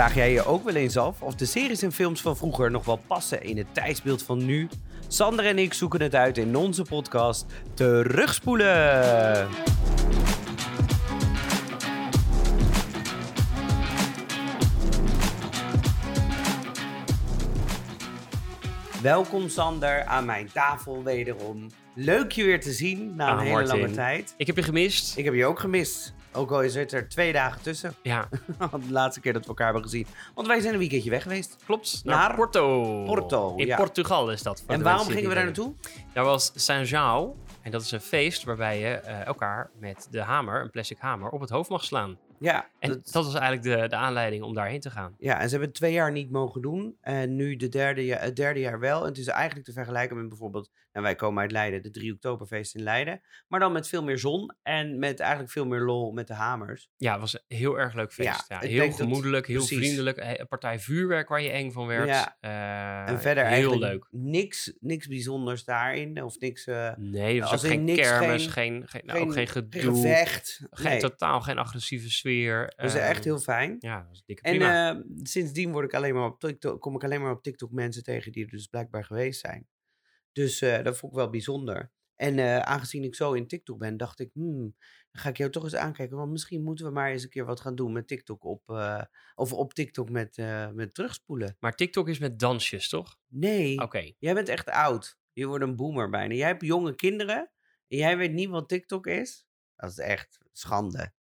Vraag jij je ook wel eens af of de series en films van vroeger nog wel passen in het tijdsbeeld van nu? Sander en ik zoeken het uit in onze podcast Terugspoelen. Welkom Sander aan mijn tafel wederom. Leuk je weer te zien na een Ah, hele Martin. lange tijd. Ik heb je gemist. Ik heb je ook gemist. Ook al is het er twee dagen tussen. Ja, de laatste keer dat we elkaar hebben gezien. Want wij zijn een weekendje weg geweest. klopt. Naar Naar, Porto. Porto, In ja. Portugal is dat. En waarom gingen we daar naartoe? Daar was Saint-Jean. En dat is een feest waarbij je eh, elkaar met de hamer, een plastic hamer, op het hoofd mag slaan. Ja, En dat- dat, was eigenlijk de, de aanleiding om daarheen te gaan. ja, en ze hebben het twee jaar niet mogen doen. En nu de derde, het derde jaar wel. En het is eigenlijk te vergelijken met bijvoorbeeld... Nou, wij komen uit Leiden, de 3 Oktoberfeest in Leiden. Maar dan met veel meer zon en met eigenlijk veel meer lol met de hamers. Ja, het was een heel erg leuk feest. Ja, heel dat- gemoedelijk, heel precies. vriendelijk. Eh, Een partij vuurwerk waar je eng van werd. Ja. Eh, en verder heel eigenlijk leuk. niks, niks bijzonders daarin. Of niks, eh, Nee, er was Als geen niks, kermis, geen- geen, nou, geen, ook geen gedoe. gevecht. Geen, Nee, Totaal geen agressieve sfeer. dat is echt Ehm, heel fijn. Ja, dat was dikke En prima. eh, sindsdien word ik alleen maar op TikTok, kom ik alleen maar op TikTok mensen tegen die er dus blijkbaar geweest zijn. Dus eh, dat vond ik wel bijzonder. En eh, aangezien ik zo in TikTok ben, dacht ik, hmm, dan ga ik jou toch eens aankijken. Want misschien moeten we maar eens een keer wat gaan doen met TikTok op, eh, of op TikTok met, eh, met terugspoelen. maar TikTok is met dansjes, toch? Nee, Oké. jij bent echt oud. Je wordt een boomer bijna. Jij hebt jonge kinderen en jij weet niet wat TikTok is. Dat is echt schande.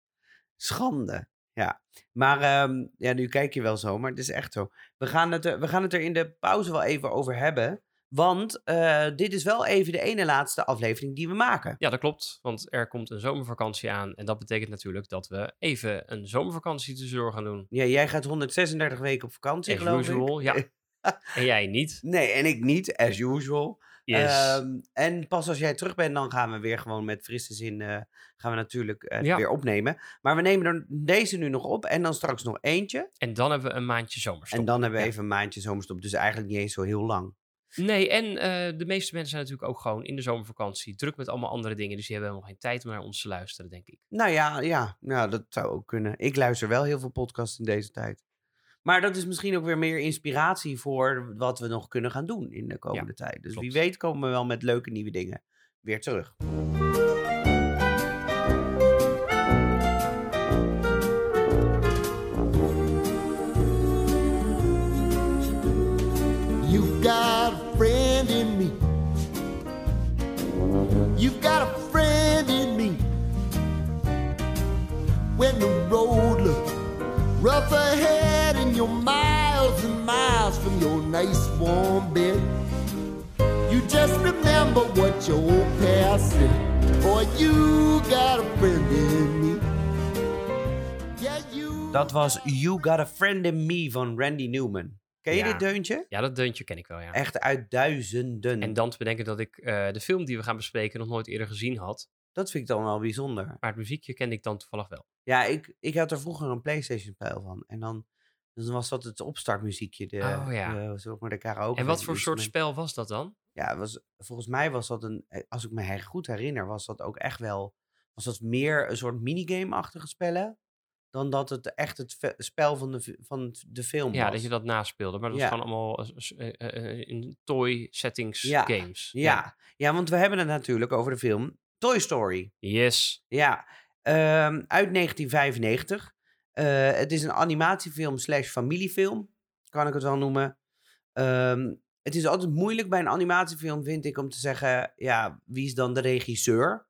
Schande. Ja, maar ehm, ja, nu kijk je wel zo, maar het is echt zo. We gaan het er, we gaan het er in de pauze wel even over hebben. Want eh, dit is wel even de ene laatste aflevering die we maken. Ja, dat klopt. Want er komt een zomervakantie aan. En dat betekent natuurlijk dat we even een zomervakantie tussendoor gaan doen. Ja, jij gaat 136 weken op vakantie, As geloof usual, ik. ja. En jij niet. Nee, en ik niet, as usual. Yes. Ehm, en pas als jij terug bent, dan gaan we weer gewoon met frisse zin eh, gaan we natuurlijk eh, Ja. weer opnemen. Maar we nemen er deze nu nog op en dan straks nog eentje. en dan hebben we een maandje zomerstop. En dan hebben we Ja. even een maandje zomerstop. Dus eigenlijk niet eens zo heel lang. Nee, en eh, de meeste mensen zijn natuurlijk ook gewoon in de zomervakantie druk met allemaal andere dingen. Dus die hebben helemaal geen tijd om naar ons te luisteren, denk ik. Nou ja, ja nou, dat zou ook kunnen. Ik luister wel heel veel podcasts in deze tijd. Maar dat is misschien ook weer meer inspiratie voor wat we nog kunnen gaan doen in de komende tijd. Dus wie weet komen we wel met leuke nieuwe dingen weer terug. Ahead and you're miles and miles from your nice warm bed, you just remember what your old past said. Boy, you got a friend in me. Yeah, you. Dat was You Got a Friend in Me van Randy Newman. Ken je Ja. dit deuntje? Ja, dat deuntje ken ik wel, ja. Echt uit duizenden. En dan te bedenken dat ik eh, de film die we gaan bespreken nog nooit eerder gezien had. Dat vind ik dan wel bijzonder. Maar het muziekje kende ik dan toevallig wel. Ja, ik, ik had er vroeger een PlayStation-spel van. En dan, dan was dat het opstartmuziekje. De, Oh, ja. de, maar de karaoke. en wat voor soort spel was dat dan? Ja, was, volgens mij was dat een... eh, Als ik me her- goed herinner, was dat ook echt wel... Was dat meer een soort minigame-achtige spellen... dan dat het echt het spel van de, van de film Ja, was. dat je dat naspeelde. Maar dat Ja. was gewoon allemaal eh, eh, in toy settings Ja, games. Ja. ja, want we hebben het natuurlijk over de film Toy Story. Yes. Ja, ehm, uit 1995. Eh, het is een animatiefilm slash familiefilm, kan ik het wel noemen. Ehm, het is altijd moeilijk bij een animatiefilm, vind ik, om te zeggen, ja, wie is dan de regisseur?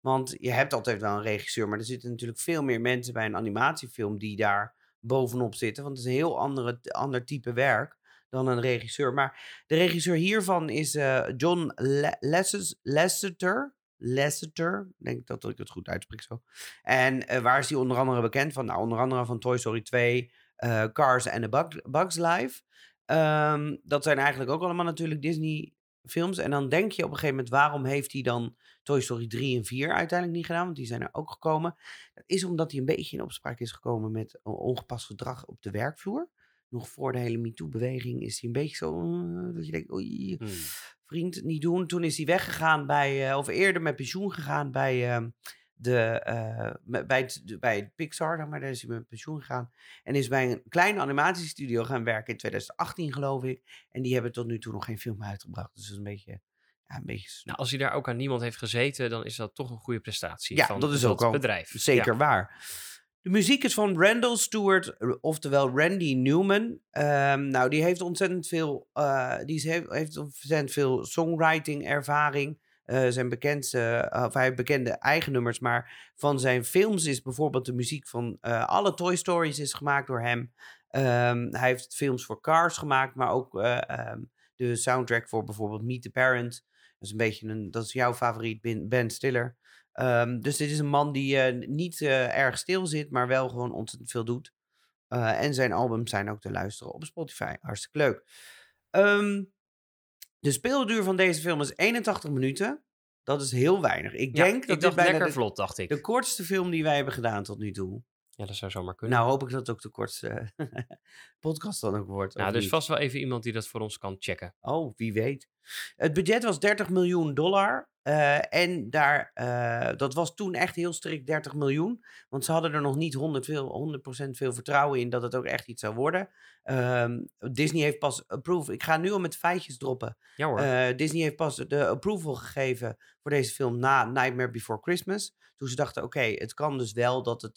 Want je hebt altijd wel een regisseur, maar er zitten natuurlijk veel meer mensen bij een animatiefilm die daar bovenop zitten. Want het is een heel andere, ander type werk dan een regisseur. Maar de regisseur hiervan is eh, John Le- Lasseter. Lasseter, denk dat ik het goed uitspreek zo. En eh, waar is hij onder andere bekend van? Nou, onder andere van Toy Story 2, eh, Cars en Bug, Bugs Life. Ehm, dat zijn eigenlijk ook allemaal natuurlijk Disney films. En dan denk je op een gegeven moment, waarom heeft hij dan Toy Story 3 en 4 uiteindelijk niet gedaan? Want die zijn er ook gekomen. Dat is omdat hij een beetje in opspraak is gekomen met ongepast gedrag op de werkvloer. Nog voor de hele MeToo-beweging is hij een beetje zo... eh, dat je denkt, oei, Hmm. Vriend, niet doen. Toen is hij weggegaan bij, eh, of eerder met pensioen gegaan bij, ehm, de, me- bij, het, de- bij het Pixar, maar, daar is hij met pensioen gegaan. En is bij een kleine animatiestudio gaan werken in 2018, geloof ik. En die hebben tot nu toe nog geen film uitgebracht. Dus dat is een beetje, ja, een beetje. Nou, als hij daar ook aan niemand heeft gezeten, dan is dat toch een goede prestatie Ja, van dat is ook al bedrijf. Zeker Ja. waar. De muziek is van Randall Stewart, r- oftewel Randy Newman. Ehm, nou, die heeft ontzettend veel, eh, die heeft, ontzettend veel songwriting ervaring. Eh, zijn bekendste, of hij heeft bekende eigen nummers, maar van zijn films is bijvoorbeeld de muziek van eh, alle Toy Stories is gemaakt door hem. Ehm, hij heeft films voor Cars gemaakt, maar ook eh, ehm, de soundtrack voor bijvoorbeeld Meet the Parent. Dat is een beetje een, dat is jouw favoriet, Ben Stiller. Ehm, dus dit is een man die eh, niet eh, erg stil zit, maar wel gewoon ontzettend veel doet. Eh, en zijn albums zijn ook te luisteren op Spotify. Hartstikke leuk. Ehm, de speelduur van deze film is 81 minuten. Dat is heel weinig. Ik Ja, denk dat dit bijna lekker de, vlot, dacht ik. de kortste film die wij hebben gedaan tot nu toe. Ja, dat zou zomaar kunnen. Nou hoop ik dat het ook de kortste podcast dan ook wordt. Nou, dus niet? vast wel even iemand die dat voor ons kan checken. Oh, wie weet. Het budget was 30 miljoen dollar. eh, en daar, eh, dat was toen echt heel strikt 30 miljoen. Want ze hadden er nog niet 100, veel, 100% veel vertrouwen in dat het ook echt iets zou worden. Ehm, Disney heeft pas approval. Ik ga nu al met feitjes droppen. Ja hoor. Eh, Disney heeft pas de approval gegeven voor deze film na Nightmare Before Christmas. Toen ze dachten, oké, het kan dus wel dat het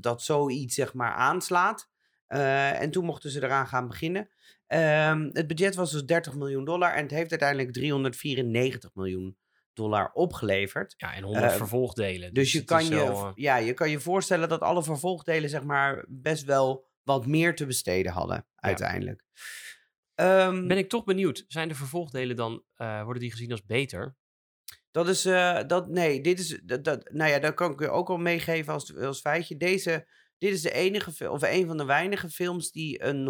dat zoiets zeg maar aanslaat. En toen mochten ze eraan gaan beginnen. Ehm, het budget was dus 30 miljoen dollar en het heeft uiteindelijk 394 miljoen dollar opgeleverd. ja, en 100 eh, vervolgdelen. Dus je het kan je, wel, eh, ja, je kan je voorstellen dat alle vervolgdelen zeg maar best wel wat meer te besteden hadden uiteindelijk. Ehm, Ben ik toch benieuwd. Zijn de vervolgdelen dan, eh, worden die gezien als beter? Dat is, eh, dat, nee, dit is, dat, dat, nou ja, dat kan ik je ook al meegeven als, als feitje. Deze, dit is de enige, of een van de weinige films die een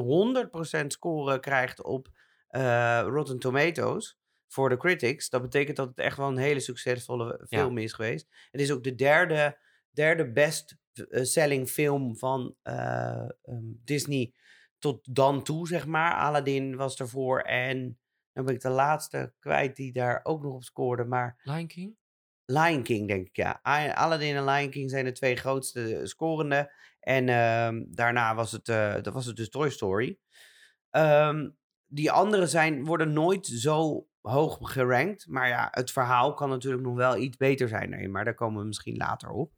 100% score krijgt op eh, Rotten Tomatoes voor de critics. Dat betekent dat het echt wel een hele succesvolle film is geweest. Het is ook de derde, derde best eh, selling film van eh, ehm, Disney tot dan toe, zeg maar. Aladdin was ervoor en dan ben ik de laatste kwijt die daar ook nog op scoorde. Maar Lion King? Lion King, denk ik, ja. Aladdin en Lion King zijn de twee grootste scorende. En ehm, daarna was het, eh, dat was het dus Toy Story. Ehm, die andere zijn, worden nooit zo hoog gerankt. Maar ja, het verhaal kan natuurlijk nog wel iets beter zijn. Nee, maar daar komen we misschien later op.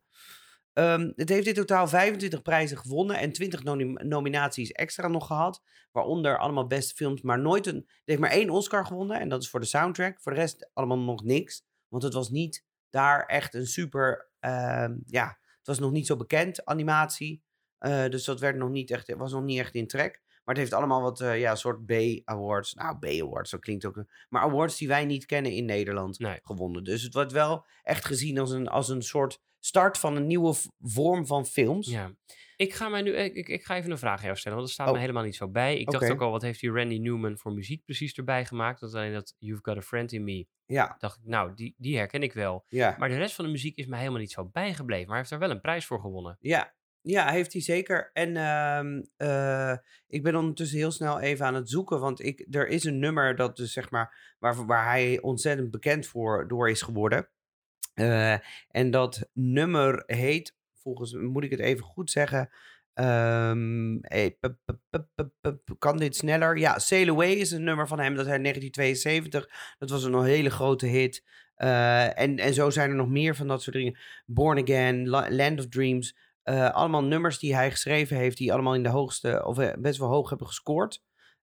Ehm, het heeft in totaal 25 prijzen gewonnen en 20 noni- nominaties extra nog gehad. Waaronder allemaal beste films, maar nooit een... Het heeft maar één Oscar gewonnen en dat is voor de soundtrack. Voor de rest allemaal nog niks. Want het was niet daar echt een super... ja, het was nog niet zo bekend, animatie. Eh, dus dat werd nog niet echt, was nog niet echt in trek. Maar het heeft allemaal wat, eh, ja, soort B-awards. Nou, B-awards, dat klinkt ook... Maar awards die wij niet kennen in Nederland Nee. gewonnen. Dus het wordt wel echt gezien als een, als een soort start van een nieuwe vorm van films. Ja. Ik ga, mij nu, ik, ik, ga even een vraag aan jou stellen, want dat staat Oh. me helemaal niet zo bij. Ik dacht ook al, wat heeft die Randy Newman voor muziek precies erbij gemaakt? Dat alleen dat You've Got a Friend in Me. Ja, Dacht ik, nou, die, die herken ik wel. ja. Maar de rest van de muziek is mij helemaal niet zo bijgebleven. Maar hij heeft daar wel een prijs voor gewonnen. Ja, ja, heeft hij zeker. En ehm, eh, ik ben ondertussen heel snel even aan het zoeken, want ik, er is een nummer dat dus zeg maar, waar, waar hij ontzettend bekend voor door is geworden. Eh, en dat nummer heet, volgens moet ik het even goed zeggen. ehm, eh, kan dit sneller? Ja, Sail Away is een nummer van hem, dat hij in 1972. Dat was een hele grote hit. Eh, en, en zo zijn er nog meer van dat soort dingen. Born Again, La- Land of Dreams. Eh, allemaal nummers die hij geschreven heeft, die allemaal in de hoogste, of best wel hoog hebben gescoord.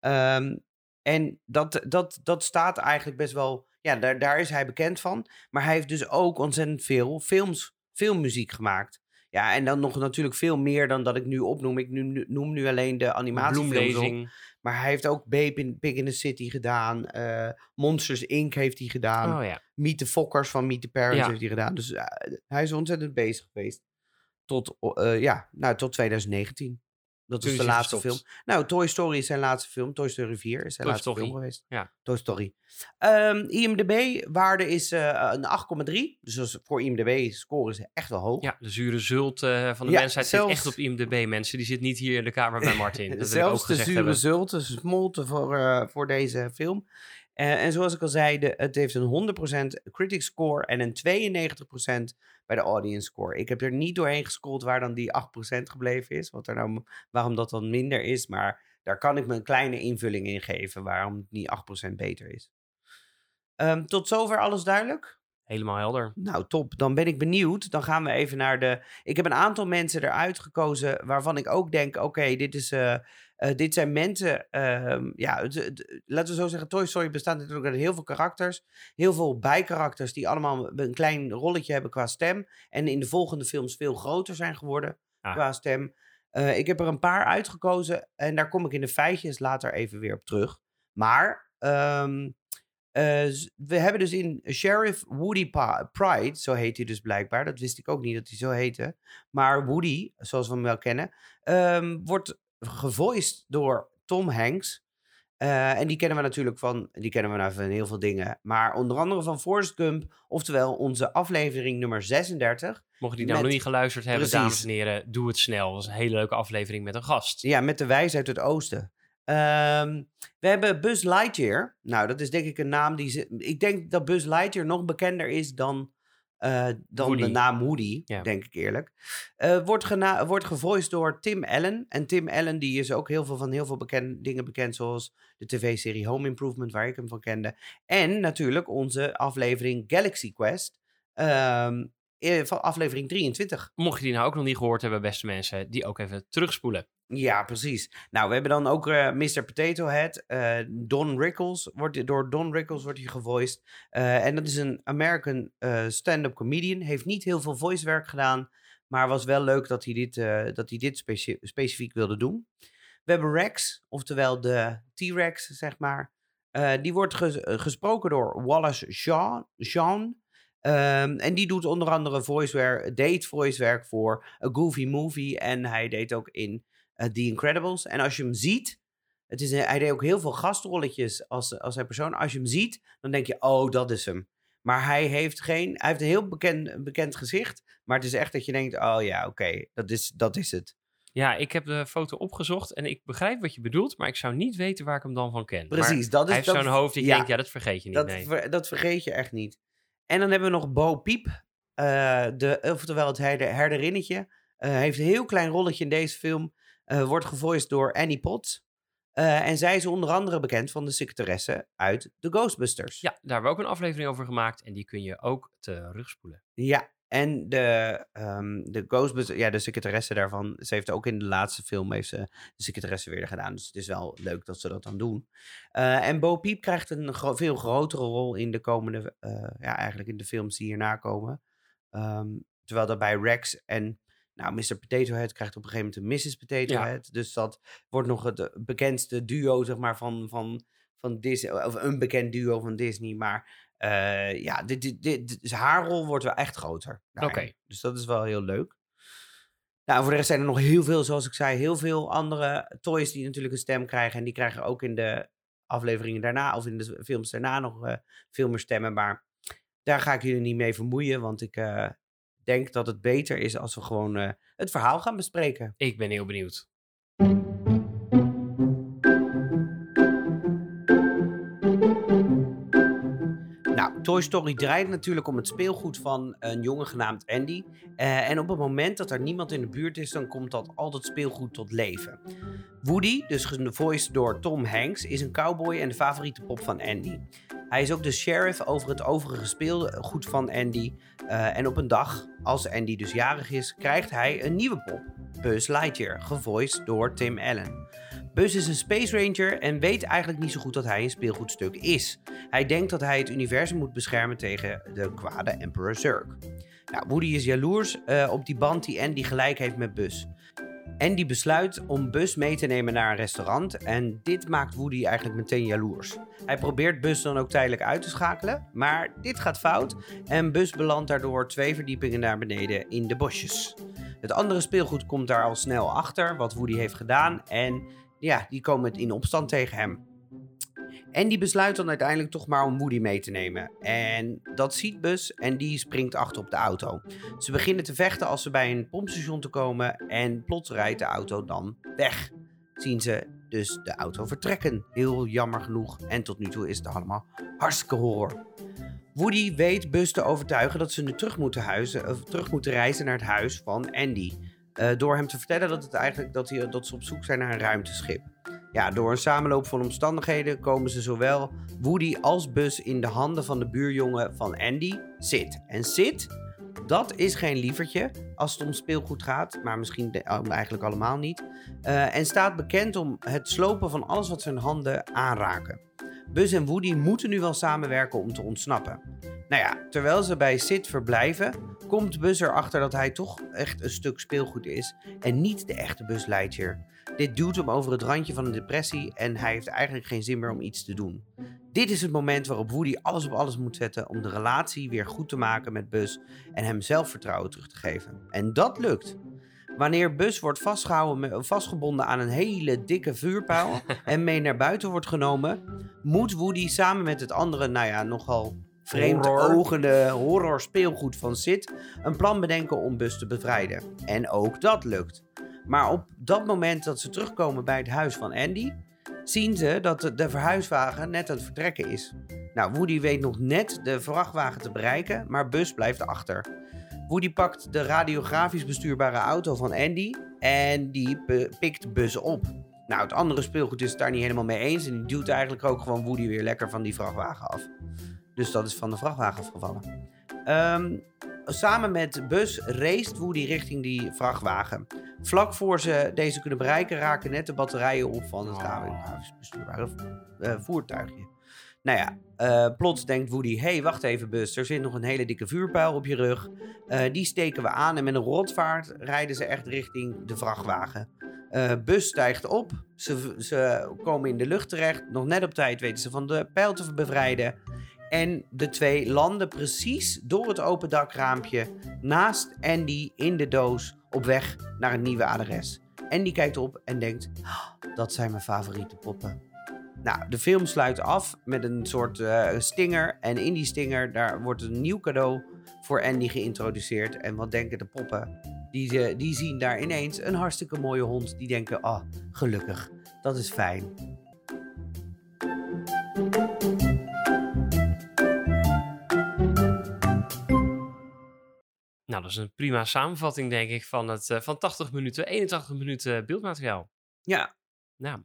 Ehm, en dat, dat, dat staat eigenlijk best wel, ja, daar, daar is hij bekend van. Maar hij heeft dus ook ontzettend veel films, filmmuziek gemaakt. Ja, en dan nog natuurlijk veel meer dan dat ik nu opnoem. Ik nu, noem nu alleen de animatiefilms op. Bloemlezing. Maar hij heeft ook Babe in, Pig in the City gedaan. eh, Monsters Inc. heeft hij gedaan. Oh ja. Meet the Fokkers van Meet the Parents Ja. heeft hij gedaan. Dus eh, hij is ontzettend bezig geweest. Tot, eh, ja, nou, tot 2019. Dat is de laatste gestopt. film. Nou, Toy Story is zijn laatste film. Toy Story 4 is zijn Toy laatste Story. film geweest. Ja. Toy Story. Ehm, IMDb-waarde is eh, een 8,3. Dus voor IMDb-score is hij echt wel hoog. ja, de zure zult eh, van de Ja, mensheid zelfs- zit echt op IMDb, mensen. Die zit niet hier in de kamer bij Martin. Dat Zelfs de zure hebben. zult is smolten voor, eh, voor deze film. En zoals ik al zei, de, het heeft een 100% critic score en een 92% bij de audience score. Ik heb er niet doorheen gescrolld waar dan die 8% gebleven is. Wat er nou, waarom dat dan minder is. Maar daar kan ik me een kleine invulling in geven waarom het niet 8% beter is. Ehm, tot zover alles duidelijk? Helemaal helder. Nou, top. Dan ben ik benieuwd. Dan gaan we even naar de. Ik heb een aantal mensen eruit gekozen waarvan ik ook denk: oké, dit is. eh, eh, dit zijn mensen. ehm, ja, laten we zo zeggen: Toy Story bestaat natuurlijk uit heel veel karakters. Heel veel bijkarakters die allemaal een klein rolletje hebben qua stem. En in de volgende films veel groter zijn geworden Ah. qua stem. Eh, ik heb er een paar uitgekozen en daar kom ik in de feitjes later even weer op terug. Maar ehm, eh, we hebben dus in Sheriff Woody Pa- Pride, zo heet hij dus blijkbaar. Dat wist ik ook niet dat hij zo heette. Maar Woody, zoals we hem wel kennen, ehm, wordt gevoiced door Tom Hanks. Eh, en die kennen we natuurlijk van, die kennen we nou van heel veel dingen. Maar onder andere van Forrest Gump, oftewel onze aflevering nummer 36. Mocht die nou Met- nog niet geluisterd hebben, Precies. dames en heren, doe het snel. Dat was een hele leuke aflevering met een gast. Ja, met de wijs uit het oosten. Ehm, we hebben Buzz Lightyear. Nou, dat is denk ik een naam die... Ze, ik denk dat Buzz Lightyear nog bekender is dan, eh, dan Woody. de naam Woody, Ja. denk ik eerlijk. Eh, wordt, gena- wordt gevoiced door Tim Allen. En Tim Allen die is ook heel veel van heel veel bekend, dingen bekend, zoals de tv-serie Home Improvement, waar ik hem van kende. En natuurlijk onze aflevering Galaxy Quest, ehm, eh, van aflevering 23. Mocht je die nou ook nog niet gehoord hebben, beste mensen, die ook even terugspoelen. Ja, precies. Nou, we hebben dan ook eh Mr. Potato Head. eh, Don Rickles. Wordt, door Don Rickles wordt hij gevoiced. Eh, en dat is een American stand-up comedian. Heeft niet heel veel voicewerk gedaan. Maar was wel leuk dat hij dit, dat hij dit specifiek wilde doen. We hebben Rex, oftewel de T-Rex, zeg maar. Die wordt ges- gesproken door Wallace Shawn. Shawn. Ehm, en die doet onder andere voicewerk, deed voicewerk voor A Goofy Movie. En hij deed ook in The Incredibles. En als je hem ziet, het is hij deed ook heel veel gastrolletjes als, als hij persoon. Als je hem ziet, dan denk je, oh, dat is hem. Maar hij heeft geen, hij heeft een heel bekend, bekend gezicht. Maar het is echt dat je denkt, oh ja, oké, dat, is, dat is het. Ja, ik heb de foto opgezocht en ik begrijp wat je bedoelt, maar ik zou niet weten waar ik hem dan van ken. Maar Precies, dat is hij heeft zo'n hoofd dat je ja, denkt, ja, dat vergeet je niet. dat, nee. ver- dat vergeet je echt niet. En dan hebben we nog Bo Piep, eh, de, oftewel het herder, herderinnetje. Eh, heeft een heel klein rolletje in deze film. Eh, wordt gevoiced door Annie Potts. Eh, en zij is onder andere bekend van de secretaresse uit The Ghostbusters. Ja, daar hebben we ook een aflevering over gemaakt en die kun je ook terugspoelen. Ja, en de, ehm de Ghostbusters, ja, de secretaresse daarvan, ze heeft ook in de laatste film heeft ze de secretaresse weer gedaan. Dus het is wel leuk dat ze dat dan doen. Eh, en Bo Peep krijgt een gro- veel grotere rol in de komende, ja, eigenlijk in de films die hierna komen. Ehm, terwijl daarbij Rex en, nou, Mr. Potato Head krijgt op een gegeven moment een Mrs. Potato Ja. Head. Dus dat wordt nog het eh, bekendste duo, zeg maar, van, van, van Disney, of een bekend duo van Disney. Maar eh, ja, dit, dit, dit, dus haar rol wordt wel echt groter. Oké. Dus dat is wel heel leuk. Nou, voor de rest zijn er nog heel veel, zoals ik zei, heel veel andere toys die natuurlijk een stem krijgen. En die krijgen ook in de afleveringen daarna, of in de films daarna nog eh, veel meer stemmen. Maar daar ga ik jullie niet mee vermoeien, want ik denk dat het beter is als we gewoon eh, het verhaal gaan bespreken. Ik ben heel benieuwd. Nou, Toy Story draait natuurlijk om het speelgoed van een jongen genaamd Andy. Eh, en op het moment dat er niemand in de buurt is, dan komt dat al dat speelgoed tot leven. Woody, dus gevoiced door Tom Hanks, is een cowboy en de favoriete pop van Andy. Hij is ook de sheriff over het overige speelgoed van Andy. Eh, en op een dag, als Andy dus jarig is, krijgt hij een nieuwe pop. Buzz Lightyear, gevoiced door Tim Allen. Buzz is een Space Ranger en weet eigenlijk niet zo goed dat hij een speelgoedstuk is. Hij denkt dat hij het universum moet beschermen tegen de kwade Emperor Zurg. Nou, Woody is jaloers eh, op die band die Andy gelijk heeft met Buzz. Andy besluit om Buzz mee te nemen naar een restaurant en dit maakt Woody eigenlijk meteen jaloers. Hij probeert Buzz dan ook tijdelijk uit te schakelen, maar dit gaat fout en Buzz belandt daardoor twee verdiepingen naar beneden in de bosjes. Het andere speelgoed komt daar al snel achter wat Woody heeft gedaan en ja, die komen in opstand tegen hem. En die besluit dan uiteindelijk toch maar om Woody mee te nemen. En dat ziet Buzz en die springt achter op de auto. Ze beginnen te vechten als ze bij een pompstation te komen en plots rijdt de auto dan weg. Zien ze dus de auto vertrekken. Heel jammer genoeg. En tot nu toe is het allemaal hartstikke horror. Woody weet Bus te overtuigen dat ze nu terug moeten, huizen, of terug moeten reizen naar het huis van Andy. Eh, door hem te vertellen dat, het eigenlijk, dat, hij, dat ze op zoek zijn naar een ruimteschip. Ja, door een samenloop van omstandigheden komen ze zowel Woody als Bus in de handen van de buurjongen van Andy, Sid. En Sid, dat is geen lievertje als het om speelgoed gaat, maar misschien eigenlijk allemaal niet. Eh, en staat bekend om het slopen van alles wat zijn handen aanraken. Buzz en Woody moeten nu wel samenwerken om te ontsnappen. Nou ja, terwijl ze bij Sid verblijven, komt Buzz erachter dat hij toch echt een stuk speelgoed is en niet de echte Lightyear. Dit duwt hem over het randje van een depressie en hij heeft eigenlijk geen zin meer om iets te doen. Dit is het moment waarop Woody alles op alles moet zetten om de relatie weer goed te maken met Buzz en hem zelfvertrouwen terug te geven. En dat lukt. Wanneer Buzz wordt vastgehouden, vastgebonden aan een hele dikke vuurpijl en mee naar buiten wordt genomen, moet Woody samen met het andere, nou ja, nogal vreemd Horror. ogende horror speelgoed van Sid een plan bedenken om Buzz te bevrijden. En ook dat lukt. Maar op dat moment dat ze terugkomen bij het huis van Andy, zien ze dat de, verhuiswagen net aan het vertrekken is. Nou, Woody weet nog net de vrachtwagen te bereiken, maar Buzz blijft achter. Woody pakt de radiografisch bestuurbare auto van Andy en die pikt Buzz op. Nou, het andere speelgoed is het daar niet helemaal mee eens en die duwt eigenlijk ook gewoon Woody weer lekker van die vrachtwagen af. Dus dat is van de vrachtwagen afgevallen. Ehm, samen met Buzz race Woody richting die vrachtwagen. Vlak voor ze deze kunnen bereiken, raken net de batterijen op van het Oh. radiografisch bestuurbare eh, voertuigje. Nou ja, eh, plots denkt Woody: hey, wacht even, Buzz, er zit nog een hele dikke vuurpijl op je rug. Eh, die steken we aan en met een rotvaart rijden ze echt richting de vrachtwagen. Eh Bus stijgt op, ze, ze komen in de lucht terecht. Nog net op tijd weten ze van de pijl te bevrijden. En de twee landen precies door het open dakraampje naast Andy in de doos op weg naar een nieuwe adres. Andy kijkt op en denkt: "Ah, dat zijn mijn favoriete poppen. Nou, de film sluit af met een soort eh, stinger. En in die stinger daar wordt een nieuw cadeau voor Andy geïntroduceerd. En wat denken de poppen? Die, die zien daar ineens een hartstikke mooie hond. Die denken, ah, gelukkig, dat is fijn. Nou, dat is een prima samenvatting, denk ik, van, het, eh, van 80 minuten, 81 minuten beeldmateriaal. Ja, Nou,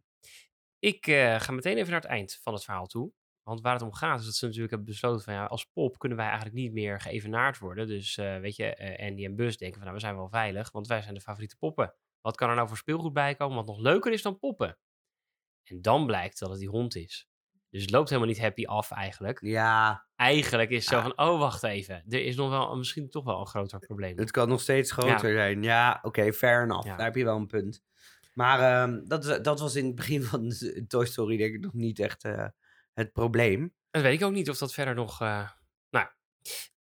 ik eh, ga meteen even naar het eind van het verhaal toe. Want waar het om gaat is dat ze natuurlijk hebben besloten van ja, als pop kunnen wij eigenlijk niet meer geëvenaard worden. Dus eh, weet je, eh, Andy en Bus denken van nou, we zijn wel veilig, want wij zijn de favoriete poppen. Wat kan er nou voor speelgoed bij komen wat nog leuker is dan poppen? En dan blijkt dat het die hond is. Dus het loopt helemaal niet happy af eigenlijk. ja, Eigenlijk is het zo Ah. van, oh wacht even, er is nog wel misschien toch wel een groter probleem. het kan nog steeds groter zijn. Ja, oké, fair enough. Ja. Daar heb je wel een punt. Maar ehm, dat, is- dat was in het begin van Toy Story denk ik nog niet echt eh, het probleem. Dat weet ik ook niet of dat verder nog. eh, Nou,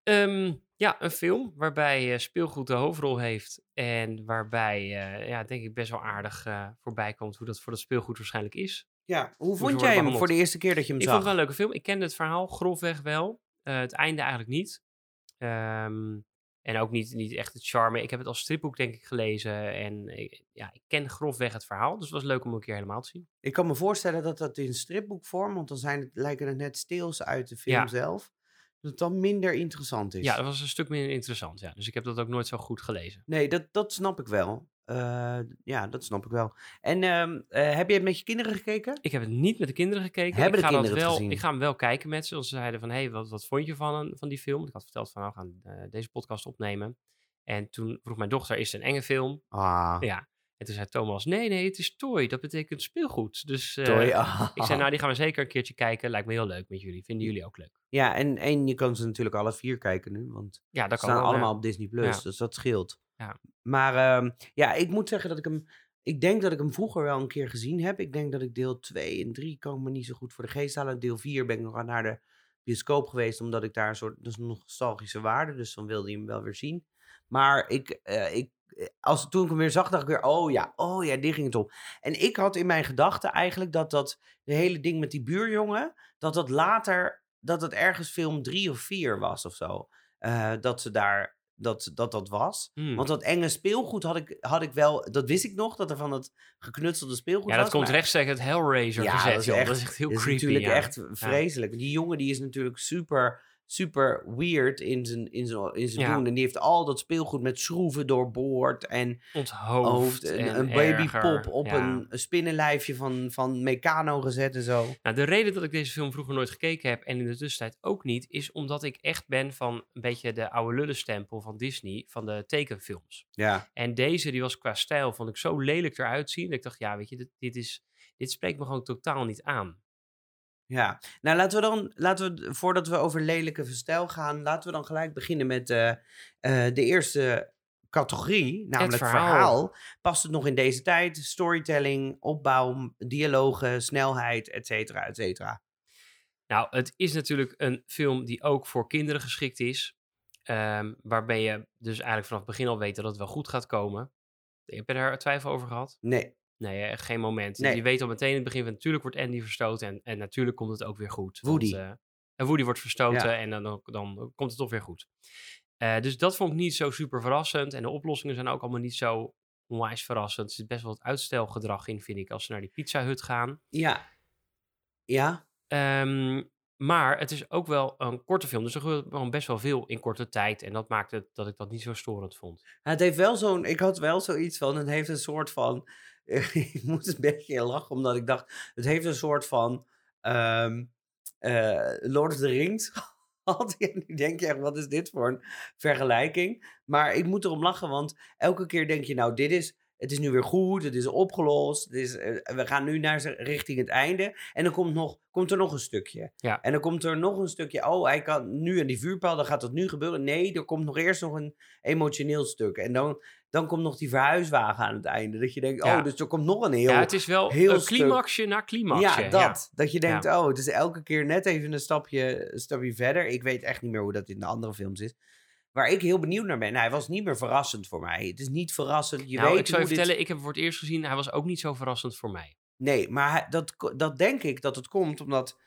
Ehm, ja, een film waarbij eh, speelgoed de hoofdrol heeft. En waarbij, eh, ja, denk ik best wel aardig eh, voorbij komt hoe dat voor dat speelgoed waarschijnlijk is. Ja, hoe vond jij hem voor de eerste keer dat je hem Ik zag? vond het wel een leuke film. Ik kende het verhaal grofweg wel. Eh, het einde eigenlijk niet. Ehm, en ook niet, niet echt het charme. Ik heb het als stripboek denk ik gelezen. En ik, ja, ik ken grofweg het verhaal. Dus het was leuk om een keer helemaal te zien. Ik kan me voorstellen dat dat in stripboekvorm, want dan zijn het, lijken het net stils uit de film Ja. zelf, dat het dan minder interessant is. Ja, dat was een stuk minder interessant. Ja. Dus ik heb dat ook nooit zo goed gelezen. Nee, dat, dat snap ik wel. Eh, ja, dat snap ik wel. En ehm, eh, heb je het met je kinderen gekeken? Ik heb het niet met de kinderen gekeken. Hebben ik, de ga kinderen wel, gezien? ik ga hem wel kijken met ze. Ze zeiden van, hé, hey, wat, wat vond je van, een- van die film? Ik had verteld van, nou, we gaan eh, deze podcast opnemen. En toen vroeg mijn dochter, is het een enge film? Ah, Ja. En toen zei Thomas, nee, nee, het is toy. Dat betekent speelgoed. Dus toy. Ah. ik zei, nou, die gaan we zeker een keertje kijken. Lijkt me heel leuk met jullie. Vinden jullie ook leuk? Ja, en, en je kan ze natuurlijk alle vier kijken nu, want Ja, ze dat staan allemaal op Disney+, Plus, Ja. dus dat scheelt. Ja. Maar ehm, ja, ik moet zeggen dat ik hem... Ik denk dat ik hem vroeger wel een keer gezien heb. Ik denk dat ik deel 2 en 3 kan ik me niet zo goed voor de geest halen. Deel 4 ben ik nog naar de bioscoop geweest, omdat ik daar een soort... Dat een nostalgische waarde, dus dan wilde je hem wel weer zien. Maar ik, eh, ik, eh, als, toen ik hem weer zag, dacht ik weer, oh ja, oh ja, die ging het om. En ik had in mijn gedachten eigenlijk dat dat de hele ding met die buurjongen, dat dat later, dat het ergens film drie of vier was of zo. Eh, dat ze daar dat dat, dat was. Hmm. Want dat enge speelgoed had ik, had ik wel, dat wist ik nog, dat er van dat geknutselde speelgoed ja, was. dat komt maar rechtstreeks uit Hellraiser Ja, gezet, dat is echt- dat is echt heel dat is creepy. natuurlijk ja. echt vreselijk. Die jongen die is natuurlijk super, super weird in zijn, in zijn, in zijn Ja. doen. En die heeft al dat speelgoed met schroeven doorboord en Onthoofd hoofd, een, en een babypop op Ja. een spinnenlijfje van, van Meccano gezet en zo. Nou, de reden dat ik deze film vroeger nooit gekeken heb en in de tussentijd ook niet, is omdat ik echt ben van een beetje de oude lullenstempel van Disney, van de tekenfilms. Ja, En deze, die was qua stijl, vond ik zo lelijk eruit zien, dat ik dacht, ja, weet je, dit, dit, is, dit spreekt me gewoon totaal niet aan. Ja. Nou, laten we dan, laten we, voordat we over lelijke stijl gaan, laten we dan gelijk beginnen met eh, eh, de eerste categorie, namelijk verhaal. verhaal. Past het nog in deze tijd? Storytelling, opbouw, dialogen, snelheid, et cetera, et cetera. Nou, het is natuurlijk een film die ook voor kinderen geschikt is. ehm, waarbij je dus eigenlijk vanaf het begin al weet dat het wel goed gaat komen. Heb je daar twijfel over gehad? Nee, Nee, echt geen moment. Nee. Je weet al meteen in het begin van natuurlijk wordt Andy verstoten en, en natuurlijk komt het ook weer goed. want, Woody. eh, en Woody wordt verstoten Ja. en dan, dan, komt het toch weer goed. Eh, dus dat vond ik niet zo super verrassend. En de oplossingen zijn ook allemaal niet zo onwijs verrassend. Er zit best wel wat uitstelgedrag in, vind ik, als ze naar die Pizza Hut gaan. ja. Ja, Ehm, maar het is ook wel een korte film. Dus er gebeurt gewoon best wel veel in korte tijd. En dat maakt het dat ik dat niet zo storend vond. Het heeft wel zo'n, ik had wel zoiets van, het heeft een soort van, ik moet een beetje lachen, omdat ik dacht, het heeft een soort van ehm, eh, Lord of the Rings gehad. En nu denk je echt, wat is dit voor een vergelijking? Maar ik moet erom lachen, want elke keer denk je, nou, dit is, het is nu weer goed, het is opgelost, het is, eh, we gaan nu naar richting het einde. En dan komt, nog, komt er nog een stukje. Ja. En dan komt er nog een stukje, oh, hij kan nu aan die vuurpijl, dan gaat dat nu gebeuren. Nee, er komt nog eerst nog een emotioneel stuk. En dan, dan komt nog die verhuiswagen aan het einde. Dat je denkt, Ja. oh, dus er komt nog een heel... ja, het is wel heel een climaxje na climaxje. ja, dat. Dat je denkt, oh, het is elke keer net even een stapje, een stapje verder. Ik weet echt niet meer hoe dat in de andere films is. Waar ik heel benieuwd naar ben. Hij was niet meer verrassend voor mij. Het is niet verrassend. Je nou, weet ik zou je dit- vertellen, ik heb hem voor het eerst gezien. Hij was ook niet zo verrassend voor mij. Nee, maar hij- dat, dat denk ik dat het komt omdat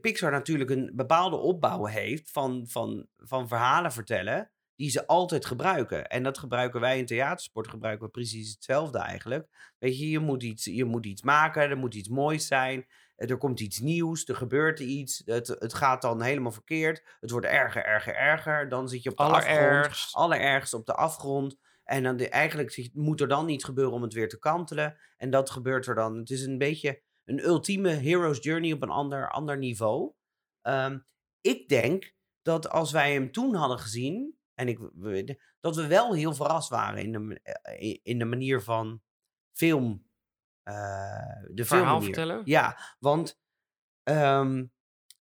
Pixar natuurlijk een bepaalde opbouw heeft van, van, van verhalen vertellen die ze altijd gebruiken. En dat gebruiken wij in theatersport, gebruiken we precies hetzelfde eigenlijk. Weet je, je moet iets, je moet iets maken, er moet iets moois zijn, eh, er komt iets nieuws, er gebeurt iets, het, het gaat dan helemaal verkeerd, het wordt erger, erger, erger, dan zit je op de afgrond Allerergst. allerergst op de afgrond. En dan de, eigenlijk moet er dan iets gebeuren om het weer te kantelen. En dat gebeurt er dan. Het is een beetje een ultieme hero's journey op een ander, ander niveau. Ehm, ik denk dat als wij hem toen hadden gezien, en ik, dat we wel heel verrast waren in de, ma- eh, in de manier van film. eh de Verhaal vertellen? Ja, want ehm,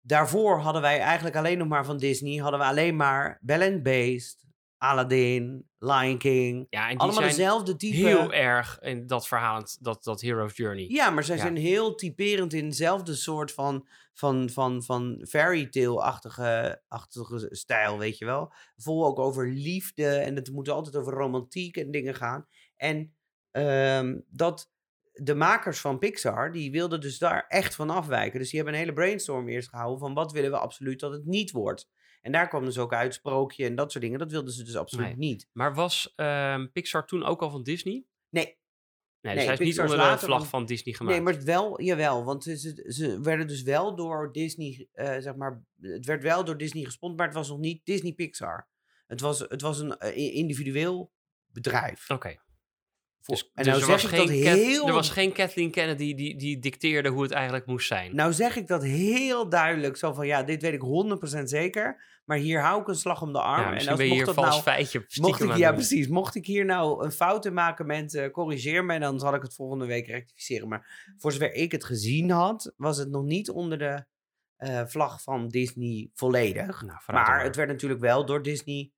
daarvoor hadden wij eigenlijk alleen nog maar van Disney, hadden we alleen maar Bell and Beast, Aladdin, Lion King. Ja, en die Allemaal dezelfde type. heel erg in dat verhaal, dat, dat Hero's Journey. Ja, maar zij Ja. zijn heel typerend in dezelfde soort van, van, van, van fairy tale-achtige achtige stijl, weet je wel. Vol ook over liefde en het moet altijd over romantiek en dingen gaan. En ehm, dat de makers van Pixar, die wilden dus daar echt van afwijken. Dus die hebben een hele brainstorm eerst gehouden van wat willen we absoluut dat het niet wordt. En daar kwam dus ook uit sprookje en dat soort dingen. Dat wilden ze dus absoluut Nee. niet. Maar was ehm, Pixar toen ook al van Disney? Nee, Nee, dus Nee, hij is niet Pixar onder de vlag van- van Disney gemaakt. Nee, maar het wel, jawel. Want ze, werden dus wel door Disney, eh, zeg maar, het werd wel door Disney gesponsord, maar het was nog niet Disney Pixar. Het was, het was een eh, individueel bedrijf. Oké. Voor- Dus, en dus nou er, zeg was ik dat geen heel, er was geen Kathleen Kennedy die, die dicteerde hoe het eigenlijk moest zijn. nou zeg ik dat heel duidelijk, zo van ja, dit weet ik 100% zeker, maar hier hou ik een slag om de arm. ja, en als ben je mocht hier dat vals nou, feitje Mocht ik, ja, doen. precies. Mocht ik hier nou een fout in maken, mensen, corrigeer me. Dan zal ik het volgende week rectificeren. Maar voor zover ik het gezien had, was het nog niet onder de eh, vlag van Disney volledig. Nou, maar het werd natuurlijk wel door Disney.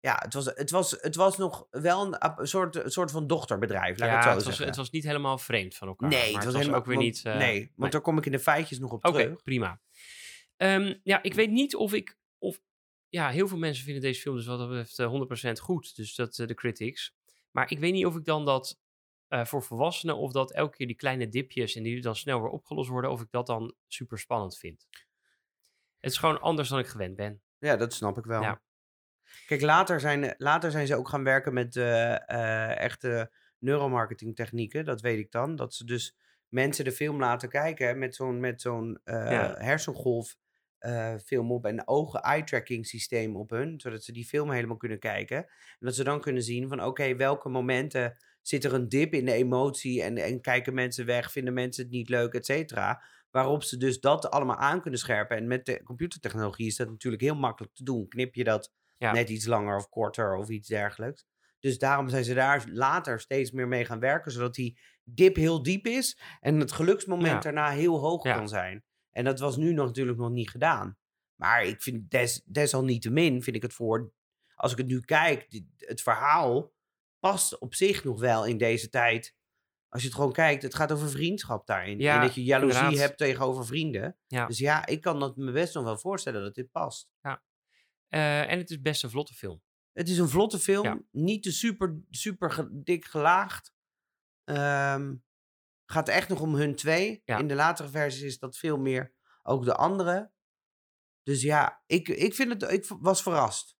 Ja, het was, het was, het was nog wel een, soort, een soort van dochterbedrijf, laat ja, het zo het was, zeggen. het was niet helemaal vreemd van elkaar. nee, maar het was, was helemaal ook weer want- niet... eh, nee, want nee. daar kom ik in de feitjes nog op Oké, terug. prima. Ehm, ja, ik weet niet of ik... Of, ja, heel veel mensen vinden deze film dus wat dat betreft eh, 100% goed. Dus dat eh, de critics. Maar ik weet niet of ik dan dat eh, voor volwassenen... of dat elke keer die kleine dipjes... en die dan snel weer opgelost worden... of ik dat dan super spannend vind. Het is gewoon anders dan ik gewend ben. Ja, dat snap ik wel. Ja. Kijk, later zijn, later zijn ze ook gaan werken met eh, eh, echte neuromarketing technieken. Dat weet ik dan. Dat ze dus mensen de film laten kijken met zo'n met zo'n eh, Ja. hersengolf eh, film op en ogen eye tracking systeem op hun, zodat ze die film helemaal kunnen kijken. En dat ze dan kunnen zien van oké, welke momenten zit er een dip in de emotie en, en kijken mensen weg, vinden mensen het niet leuk, et cetera. Waarop ze dus dat allemaal aan kunnen scherpen. En met de computertechnologie is dat natuurlijk heel makkelijk te doen. Knip je dat Ja. net iets langer of korter of iets dergelijks. Dus daarom zijn ze daar later steeds meer mee gaan werken, zodat die dip heel diep is en het geluksmoment Ja. daarna heel hoog Ja. kan zijn. En dat was nu nog natuurlijk nog niet gedaan. Maar ik vind des, desalniettemin vind ik het voor, als ik het nu kijk, het verhaal past op zich nog wel in deze tijd. Als je het gewoon kijkt, het gaat over vriendschap daarin. Ja, en dat je jaloezie inderdaad. hebt tegenover vrienden. Ja. Dus ja, ik kan dat me best nog wel voorstellen dat dit past. Eh, en het is best een vlotte film. Het is een vlotte film. Ja. Niet te super, super ge- dik gelaagd. Ehm, gaat echt nog om hun twee. Ja. In de latere versies is dat veel meer ook de andere. Dus ja, ik, ik, vind het, ik was verrast.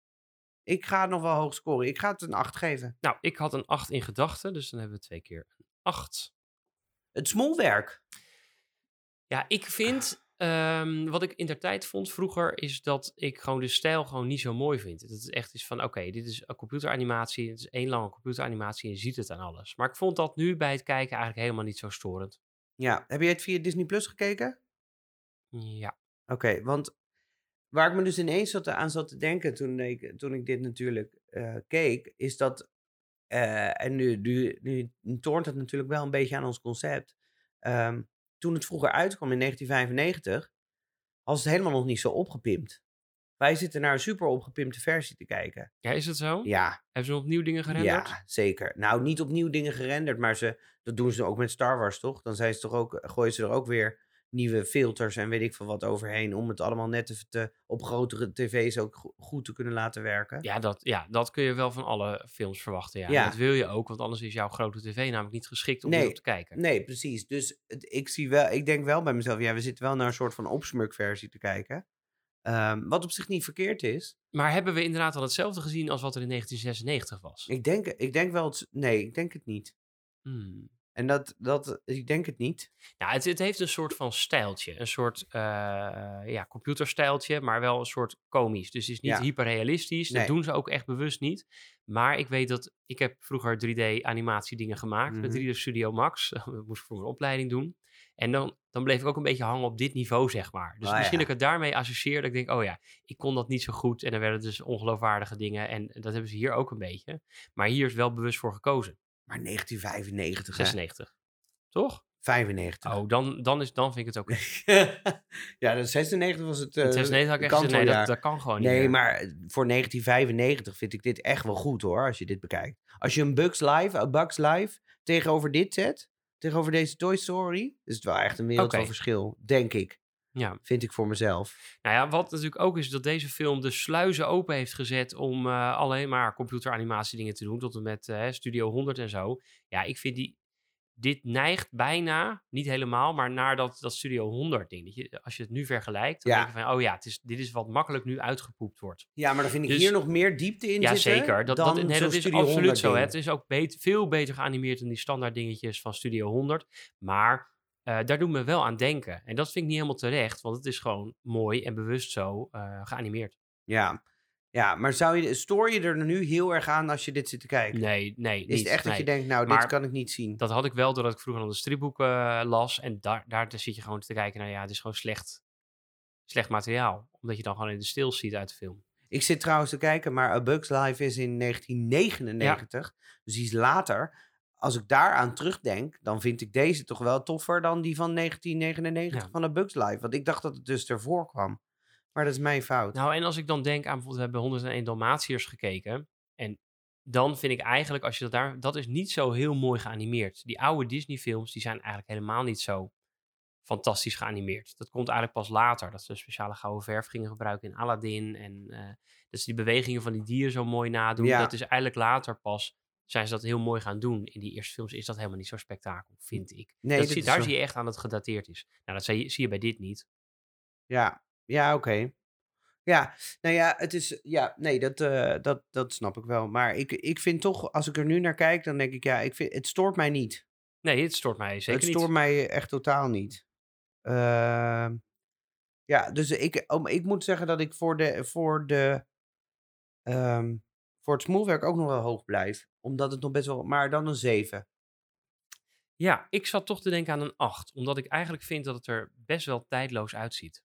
Ik ga het nog wel hoog scoren. Ik ga het een 8 geven. Nou, ik had een 8 in gedachten, dus dan hebben we twee keer een 8. Het smolwerk. Ja, ik vind, ehm, wat ik in der tijd vond vroeger, is dat ik gewoon de stijl gewoon niet zo mooi vind. Dat het echt is van, oké, dit is een computeranimatie, het is één lange computeranimatie en je ziet het aan alles. Maar ik vond dat nu bij het kijken eigenlijk helemaal niet zo storend. Ja, heb je het via Disney Plus gekeken? Ja, Oké, want waar ik me dus ineens zat, aan zat te denken toen ik, toen ik dit natuurlijk eh, keek, is dat, eh, en nu, nu, nu toont het natuurlijk wel een beetje aan ons concept. Ehm, toen het vroeger uitkwam in 1995, was het helemaal nog niet zo opgepimpt. Wij zitten naar een super opgepimpte versie te kijken. ja is het zo? Ja, Hebben ze opnieuw dingen gerenderd? ja, zeker. Nou, niet opnieuw dingen gerenderd, maar ze, dat doen ze ook met Star Wars, toch? Dan zijn ze toch ook, gooien ze er ook weer nieuwe filters en weet ik veel wat overheen. Om het allemaal net even te, op grotere tv's ook go- goed te kunnen laten werken. Ja dat, ja, dat kun je wel van alle films verwachten. Ja. Ja. Dat wil je ook, want anders is jouw grote tv namelijk niet geschikt om Nee. erop te kijken. Nee, precies. Dus het, ik, zie wel, ik denk wel bij mezelf, ja, we zitten wel naar een soort van opsmukversie te kijken. Ehm, wat op zich niet verkeerd is. Maar hebben we inderdaad al hetzelfde gezien als wat er in 1996 was? Ik denk, ik denk wel, het, nee, ik denk het niet. Hmm. En dat, dat, ik denk het niet. Nou, het, het heeft een soort van stijltje. Een soort uh, ja, computerstijltje, maar wel een soort komisch. Dus het is niet Ja. hyperrealistisch. Nee. Dat doen ze ook echt bewust niet. Maar ik weet dat... Ik heb vroeger 3D-animatie dingen gemaakt met Mhm. 3D Studio Max. Dat moest ik voor mijn opleiding doen. En dan, dan bleef ik ook een beetje hangen op dit niveau, zeg maar. Dus Ah, misschien ja. dat ik het daarmee associeer. Dat ik denk, oh ja, ik kon dat niet zo goed. En dan werden dus ongeloofwaardige dingen. En dat hebben ze hier ook een beetje. Maar hier is wel bewust voor gekozen. Maar 1995, hè? 96. Toch? 95. Oh, dan, dan, is, dan vind ik het ook ja, de 96 was het. eh, In 2009 had ik echt gezegd, nee, dat, kan gewoon niet Nee, maar voor 1995 vind ik dit echt wel goed hoor, als je dit bekijkt. Als je een Bugs Live, een Bugs Live tegenover dit zet, tegenover deze Toy Story, is het wel echt een wereld van verschil, denk ik. Ja. Vind ik voor mezelf. Nou ja, wat natuurlijk ook is dat deze film de sluizen open heeft gezet om eh, alleen maar computeranimatie dingen te doen, tot en met eh, Studio 100 en zo. Ja, ik vind die, dit neigt bijna, niet helemaal, maar naar dat, dat Studio 100 ding. Dat je, als je het nu vergelijkt, dan Ja. denk je van, oh ja, het is, dit is wat makkelijk nu uitgepoept wordt. Ja, maar dan vind ik Dus- hier nog meer diepte in ja, zitten zeker. Dat, dan dat, nee, zo'n dat is absoluut 100 zo. Hè. Het is ook veel beter geanimeerd dan die standaard dingetjes van Studio 100. Maar eh, daar doen we wel aan denken. En dat vind ik niet helemaal terecht, want het is gewoon mooi en bewust zo eh, geanimeerd. Ja. ja, maar zou je, stoor je er nu heel erg aan als je dit zit te kijken? Nee, nee, is niet. het echt dat je denkt, nou, Maar dit kan ik niet zien? Dat had ik wel doordat ik vroeger al de stripboeken eh, las. En daar, daar zit je gewoon te kijken, nou ja, het is gewoon slecht, slecht materiaal. Omdat je dan gewoon in de stil ziet uit de film. Ik zit trouwens te kijken, maar A Bug's Life is in 1999. Dus die is later. Als ik daaraan terugdenk, dan vind ik deze toch wel toffer dan die van 1999 Ja. van A Bug's Life. Want ik dacht dat het dus ervoor kwam. Maar dat is mijn fout. Nou, en als ik dan denk aan bijvoorbeeld, we hebben 101 Dalmatiërs gekeken. En dan vind ik eigenlijk, als je dat daar, dat is niet zo heel mooi geanimeerd. Die oude Disney films, die zijn eigenlijk helemaal niet zo fantastisch geanimeerd. Dat komt eigenlijk pas later, dat ze speciale gouden verf gingen gebruiken in Aladdin. En eh, dat ze die bewegingen van die dieren zo mooi nadoen. Ja. Dat is eigenlijk later pas, zijn ze dat heel mooi gaan doen. In die eerste films is dat helemaal niet zo spektakel, vind ik. Nee, dat zie, daar zo. zie je echt aan dat het gedateerd is. Nou, dat zie je, zie je bij dit niet. Ja, ja oké. Ja, nou ja, het is. Ja, nee, dat, eh, dat, dat snap ik wel. Maar ik, ik vind toch, als ik er nu naar kijk, dan denk ik, ja, ik vind, het stoort mij niet. Nee, het stoort mij zeker het niet. stoort mij echt totaal niet. Ehm, ja, dus ik, om, ik moet zeggen dat ik voor de. Voor de ehm, voor het smoelwerk ook nog wel hoog blijf. Omdat het nog best wel. Maar dan een 7. Ja, ik zat toch te denken aan een 8. Omdat ik eigenlijk vind dat het er best wel tijdloos uitziet.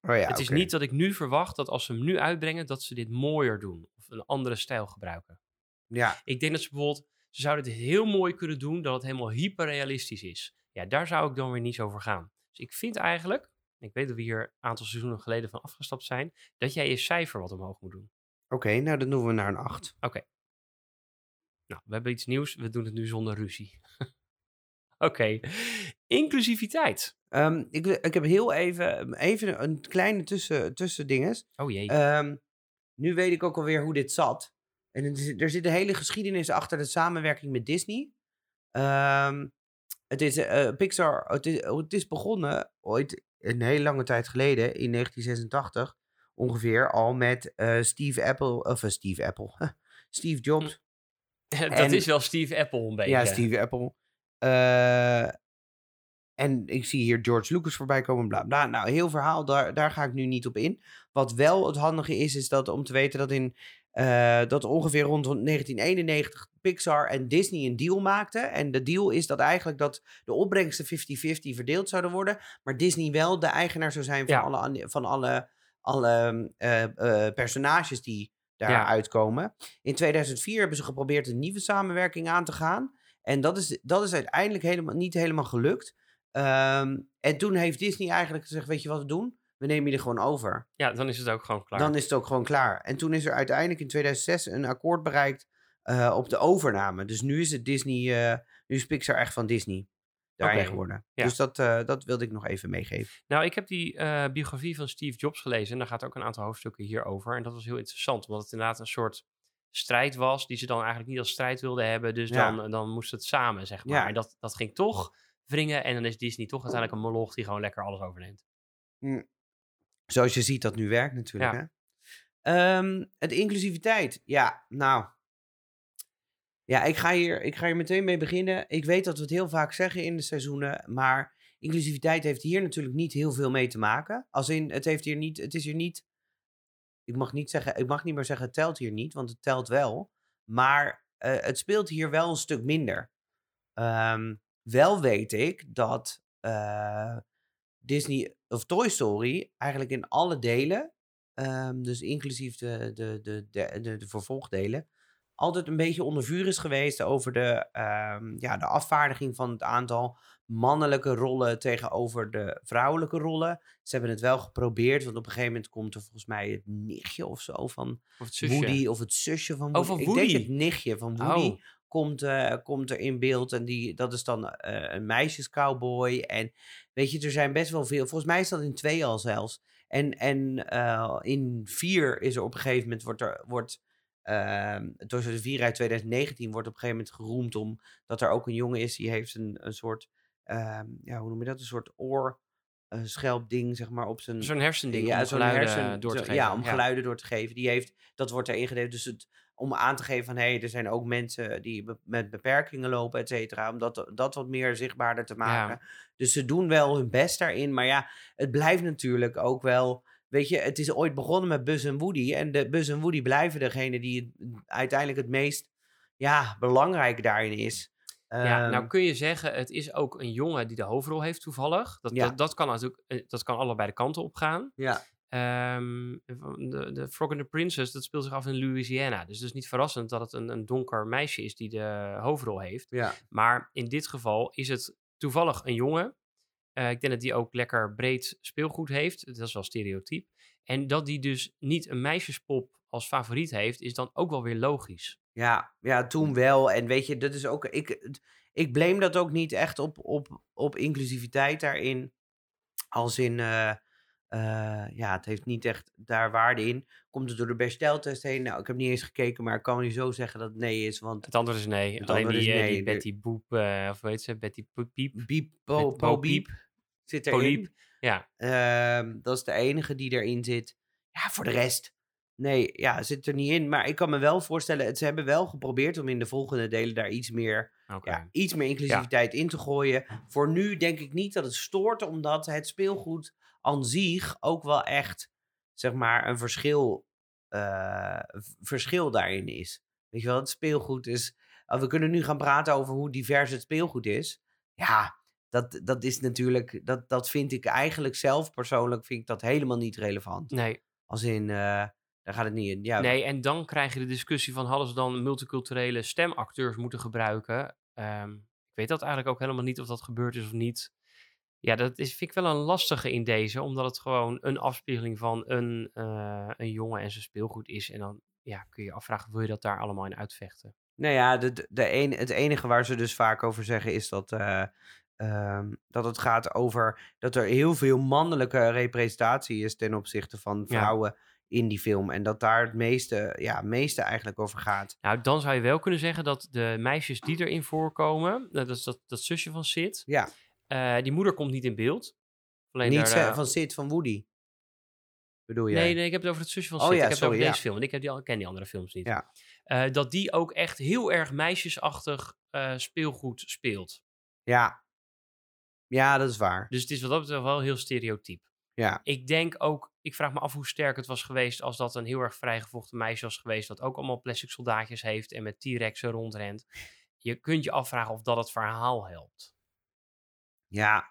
Oh ja, het is oké. niet dat ik nu verwacht dat als ze hem nu uitbrengen, dat ze dit mooier doen. Of een andere stijl gebruiken. Ja, Ik denk dat ze bijvoorbeeld, ze zouden het heel mooi kunnen doen dat het helemaal hyperrealistisch is. Ja, daar zou ik dan weer niet zo voor gaan. Dus ik vind eigenlijk, en ik weet dat we hier een aantal seizoenen geleden van afgestapt zijn, dat jij je cijfer wat omhoog moet doen. oké, nou dan doen we naar een 8. Nou, we hebben iets nieuws, we doen het nu zonder ruzie. Oké, inclusiviteit. Ehm, ik, ik heb heel even, even een kleine tussen, tussendinges. Oh jee. Ehm, nu weet ik ook alweer hoe dit zat. En er zit, er zit een hele geschiedenis achter de samenwerking met Disney. Ehm, het is eh, Pixar, het is, het is begonnen ooit een hele lange tijd geleden, in 1986 ongeveer, al met eh, Steve Apple, of eh, Steve Apple, Steve Jobs. Dat en- is wel Steve Apple een beetje. Ja, Steve Apple. Eh, en ik zie hier George Lucas voorbij komen, bla bla. Nou, heel verhaal, daar, daar ga ik nu niet op in. Wat wel het handige is, is dat om te weten dat in eh, dat ongeveer rond 1991 Pixar en Disney een deal maakten. En de deal is dat eigenlijk dat de opbrengsten 50-50 verdeeld zouden worden. Maar Disney wel de eigenaar zou zijn van Ja. alle, an- van alle, alle eh, personages die daar Ja. uitkomen. In 2004 hebben ze geprobeerd een nieuwe samenwerking aan te gaan. En dat is, dat is uiteindelijk helemaal, niet helemaal gelukt. Ehm, en toen heeft Disney eigenlijk gezegd, weet je wat we doen? We nemen je er gewoon over. Ja, dan is het ook gewoon klaar. Dan is het ook gewoon klaar. En toen is er uiteindelijk in 2006 een akkoord bereikt eh, op de overname. Dus nu is het Disney, eh, nu is Pixar echt van Disney daarin Oké, geworden. ja. Dus dat, eh, dat wilde ik nog even meegeven. Nou, ik heb die eh, biografie van Steve Jobs gelezen en daar gaat ook een aantal hoofdstukken hierover. En dat was heel interessant, omdat het inderdaad een soort strijd was die ze dan eigenlijk niet als strijd wilden hebben. Dus Ja. dan, dan moest het samen, zeg maar. Ja. En dat, dat ging toch wringen en dan is Disney toch uiteindelijk een moloch die gewoon lekker alles overneemt. Zoals je ziet dat nu werkt natuurlijk. Hè? Ehm, het inclusiviteit. Ja, nou. Ja, ik ga, hier, ik ga hier meteen mee beginnen. Ik weet dat we het heel vaak zeggen in de seizoenen. Maar inclusiviteit heeft hier natuurlijk niet heel veel mee te maken. Als in, het, heeft hier niet, het is hier niet. Ik mag niet zeggen, ik mag niet meer zeggen, het telt hier niet, want het telt wel. Maar eh, het speelt hier wel een stuk minder. Ehm, wel weet ik dat eh, Disney of Toy Story eigenlijk in alle delen, ehm, dus inclusief de, de, de, de, de, de vervolgdelen, altijd een beetje onder vuur is geweest over de, ehm, ja, de afvaardiging van het aantal mannelijke rollen tegenover de vrouwelijke rollen. Ze hebben het wel geprobeerd, want op een gegeven moment komt er volgens mij het nichtje of zo van Of het zusje. Woody of het zusje van Woody. Oh, van Ik Woody. denk het nichtje van Woody Oh. komt, eh, komt er in beeld. En die, dat is dan eh, een meisjescowboy. En weet je, er zijn best wel veel. Volgens mij is dat in twee al zelfs. En, en eh, in vier is er op een gegeven moment wordt er. Wordt, ehm door de vier uit 2019 wordt op een gegeven moment geroemd om dat er ook een jongen is die heeft een, een soort, ehm, ja, hoe noem je dat? Een soort oor, een schelpding, zeg maar, op zijn Zo'n hersending ja, om zo'n geluiden hersen- door te zo- geven. Ja, om geluiden door te geven. Die heeft, dat wordt erin gegeven. Dus het, om aan te geven van, hé, hey, er zijn ook mensen die be- met beperkingen lopen, et cetera. Om dat, dat wat meer zichtbaarder te maken. Dus ze doen wel hun best daarin. Maar ja, het blijft natuurlijk ook wel... Weet je, het is ooit begonnen met Buzz en Woody. En de Buzz en Woody blijven degene die het, uiteindelijk het meest ja, belangrijk daarin is. Ja, nou Ehm, kun je zeggen, het is ook een jongen die de hoofdrol heeft toevallig. Dat, Ja. dat, dat kan natuurlijk, eh, dat kan allebei de kanten op gaan. ja. Ehm, de, de Frog and the Princess, dat speelt zich af in Louisiana. Dus het is niet verrassend dat het een, een donker meisje is die de hoofdrol heeft. Ja. Maar in dit geval is het toevallig een jongen. Eh, ik denk dat die ook lekker breed speelgoed heeft. Dat is wel stereotyp. En dat die dus niet een meisjespop als favoriet heeft, is dan ook wel weer logisch. Ja, ja, toen wel. En weet je, dat is ook. Ik, ik blame dat ook niet echt op, op, op inclusiviteit daarin. Als in. eh, eh, ja, het heeft niet echt daar waarde in. Komt het door de besteltest heen? Nou, ik heb niet eens gekeken, maar ik kan niet zo zeggen dat het nee is. Want Het antwoord is nee. Het Alleen antwoord die, is eh, nee. die De- Betty Boep, eh, of heet ze? Betty Piep. Biep, po, Met po, Bo biep. Piep. zit erin. Ja, Ehm, dat is de enige die erin zit. Ja, voor de rest. Nee, ja, zit er niet in. Maar ik kan me wel voorstellen, het, ze hebben wel geprobeerd om in de volgende delen daar iets meer, ja, iets meer inclusiviteit in te gooien. Voor nu denk ik niet dat het stoort, omdat het speelgoed aan zich ook wel echt, zeg maar, een verschil, eh, verschil daarin is. Weet je wel, het speelgoed is. uh, we kunnen nu gaan praten over hoe divers het speelgoed is. Ja, dat, dat is natuurlijk. Dat, dat vind ik eigenlijk zelf persoonlijk vind ik dat helemaal niet relevant. Nee, Als in, eh, daar gaat het niet in. Ja, nee, en dan krijg je de discussie van hadden ze dan multiculturele stemacteurs moeten gebruiken? Ehm, ik weet dat eigenlijk ook helemaal niet of dat gebeurd is of niet. Ja, dat is, vind ik wel een lastige in deze, omdat het gewoon een afspiegeling van een, eh, een jongen en zijn speelgoed is. En dan ja, kun je je afvragen, wil je dat daar allemaal in uitvechten? Nou ja, de, de, een, het enige waar ze dus vaak over zeggen is dat, eh, ehm, dat het gaat over dat er heel veel mannelijke representatie is ten opzichte van Ja. vrouwen in die film. En dat daar het meeste, ja, meeste eigenlijk over gaat. Nou, dan zou je wel kunnen zeggen dat de meisjes die erin voorkomen, dat is dat, dat zusje van Sid, Ja, eh, die moeder komt niet in beeld. Alleen niet daar, van Sid van Woody. Bedoel jij? Nee, nee, ik heb het over het zusje van Oh Sid. ja, ik heb het sorry, over ja. deze film. want Ik heb die, al- ken die andere films niet. Ja. Eh, dat die ook echt heel erg meisjesachtig eh, speelgoed speelt. Ja. Ja, dat is waar. Dus het is wat dat betreft wel heel stereotyp. Ja. Ik denk ook, ik vraag me af hoe sterk het was geweest als dat een heel erg vrijgevochten meisje was geweest. Dat ook allemaal plastic soldaatjes heeft en met T-Rexen rondrent. Je kunt je afvragen of dat het verhaal helpt. Ja.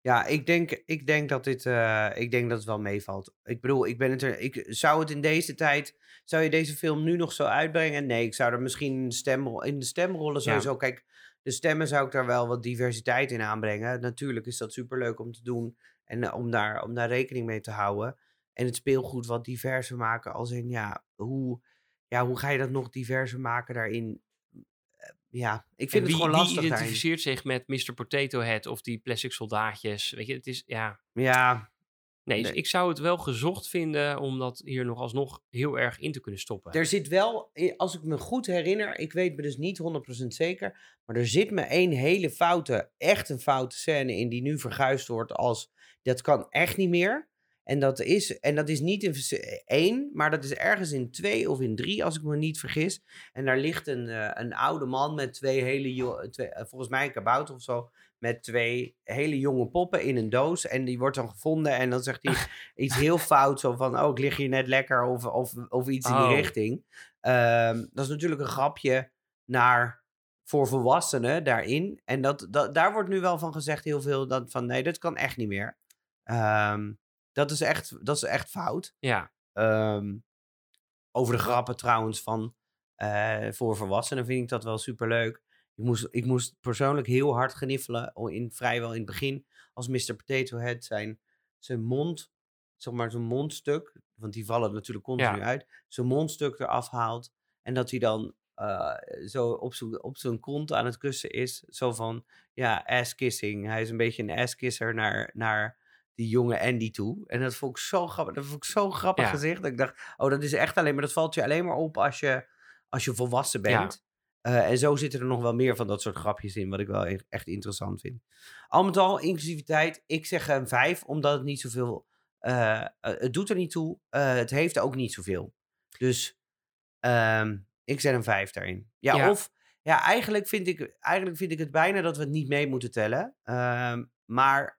Ja, ik denk, ik denk dat dit, eh, ik denk dat het wel meevalt. Ik bedoel, ik ben het er, ik zou het in deze tijd, zou je deze film nu nog zo uitbrengen? Nee, ik zou er misschien stemrol, in de stemrollen sowieso, kijk, de stemmen zou ik daar wel wat diversiteit in aanbrengen. Natuurlijk is dat superleuk om te doen en eh, om, daar, om daar rekening mee te houden. En het speelgoed wat diverser maken, als in, ja, hoe, ja, hoe ga je dat nog diverser maken daarin? Eh, Ja, ik vind wie, het gewoon wie lastig daarin. identificeert zich met Mr. Potato Head of die plastic soldaatjes? Weet je, het is, ja... Ja, Nee, dus Nee. ik zou het wel gezocht vinden om dat hier nog alsnog heel erg in te kunnen stoppen. Er zit wel, i- als ik me goed herinner, ik weet me dus niet 100% zeker, maar er zit me één hele foute, echt een foute scène in die nu verguisd wordt als dat kan echt niet meer. En dat is, en dat is niet in vers- één, maar dat is ergens in twee of in drie, als ik me niet vergis. En daar ligt een, eh, een oude man met twee hele, jo- twee, eh, volgens mij een kabouter of zo, met twee hele jonge poppen in een doos. En die wordt dan gevonden en dan zegt hij iets heel fout, zo van, oh, ik lig hier net lekker, of, of, of iets in Oh. die richting. Ehm, dat is natuurlijk een grapje naar voor volwassenen daarin. En dat, dat, daar wordt nu wel van gezegd heel veel dat van nee, dat kan echt niet meer. Ehm, dat, is echt, dat is echt fout. Ja, Ehm, over de grappen trouwens van eh, voor volwassenen vind ik dat wel superleuk. Ik moest, ik moest persoonlijk heel hard gniffelen in, vrijwel in het begin als Mr. Potato Head zijn, zijn mond, zeg maar zijn mondstuk, want die vallen natuurlijk continu Ja. uit, zijn mondstuk eraf haalt en dat hij dan eh, zo op zijn, op zijn kont aan het kussen is. Zo van, ja, ass kissing. Hij is een beetje een ass kisser naar, naar die jonge Andy toe. En dat vond ik zo grappig. Dat vond ik zo grappig Ja. gezicht. Dat ik dacht, oh, dat is echt alleen maar, dat valt je alleen maar op als je, als je volwassen Ja. bent. Eh, en zo zitten er nog wel meer van dat soort grapjes in, wat ik wel e- echt interessant vind. Al met al, inclusiviteit, ik zeg een 5, omdat het niet zoveel. eh, het doet er niet toe. het heeft ook niet zoveel. Dus ehm, ik zet een 5 daarin. Ja, Ja. of ja, eigenlijk vind, ik, eigenlijk vind ik het bijna dat we het niet mee moeten tellen. Ehm, maar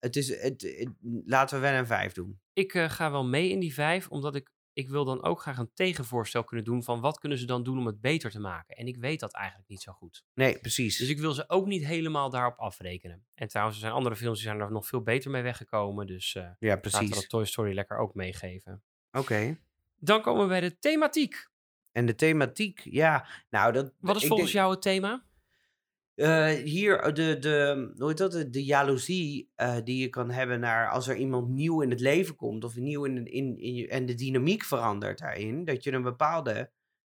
het is, het, het- laten we wel een 5 doen. ik eh, ga wel mee in die vijf, omdat ik, ik wil dan ook graag een tegenvoorstel kunnen doen van wat kunnen ze dan doen om het beter te maken. En ik weet dat eigenlijk niet zo goed. Nee, precies. Dus ik wil ze ook niet helemaal daarop afrekenen. En trouwens, er zijn andere films die zijn er nog veel beter mee weggekomen. Dus eh ja, laten we precies. dat Toy Story lekker ook meegeven. Oké. Dan komen we bij de thematiek. En de thematiek, ja. Nou, dat, Wat is volgens denk- jou het thema? Eh, hier, eh, de, de, hoe heet dat? De, de jaloezie eh, die je kan hebben naar als er iemand nieuw in het leven komt. Of nieuw in, in, in en de dynamiek verandert daarin. Dat je een bepaalde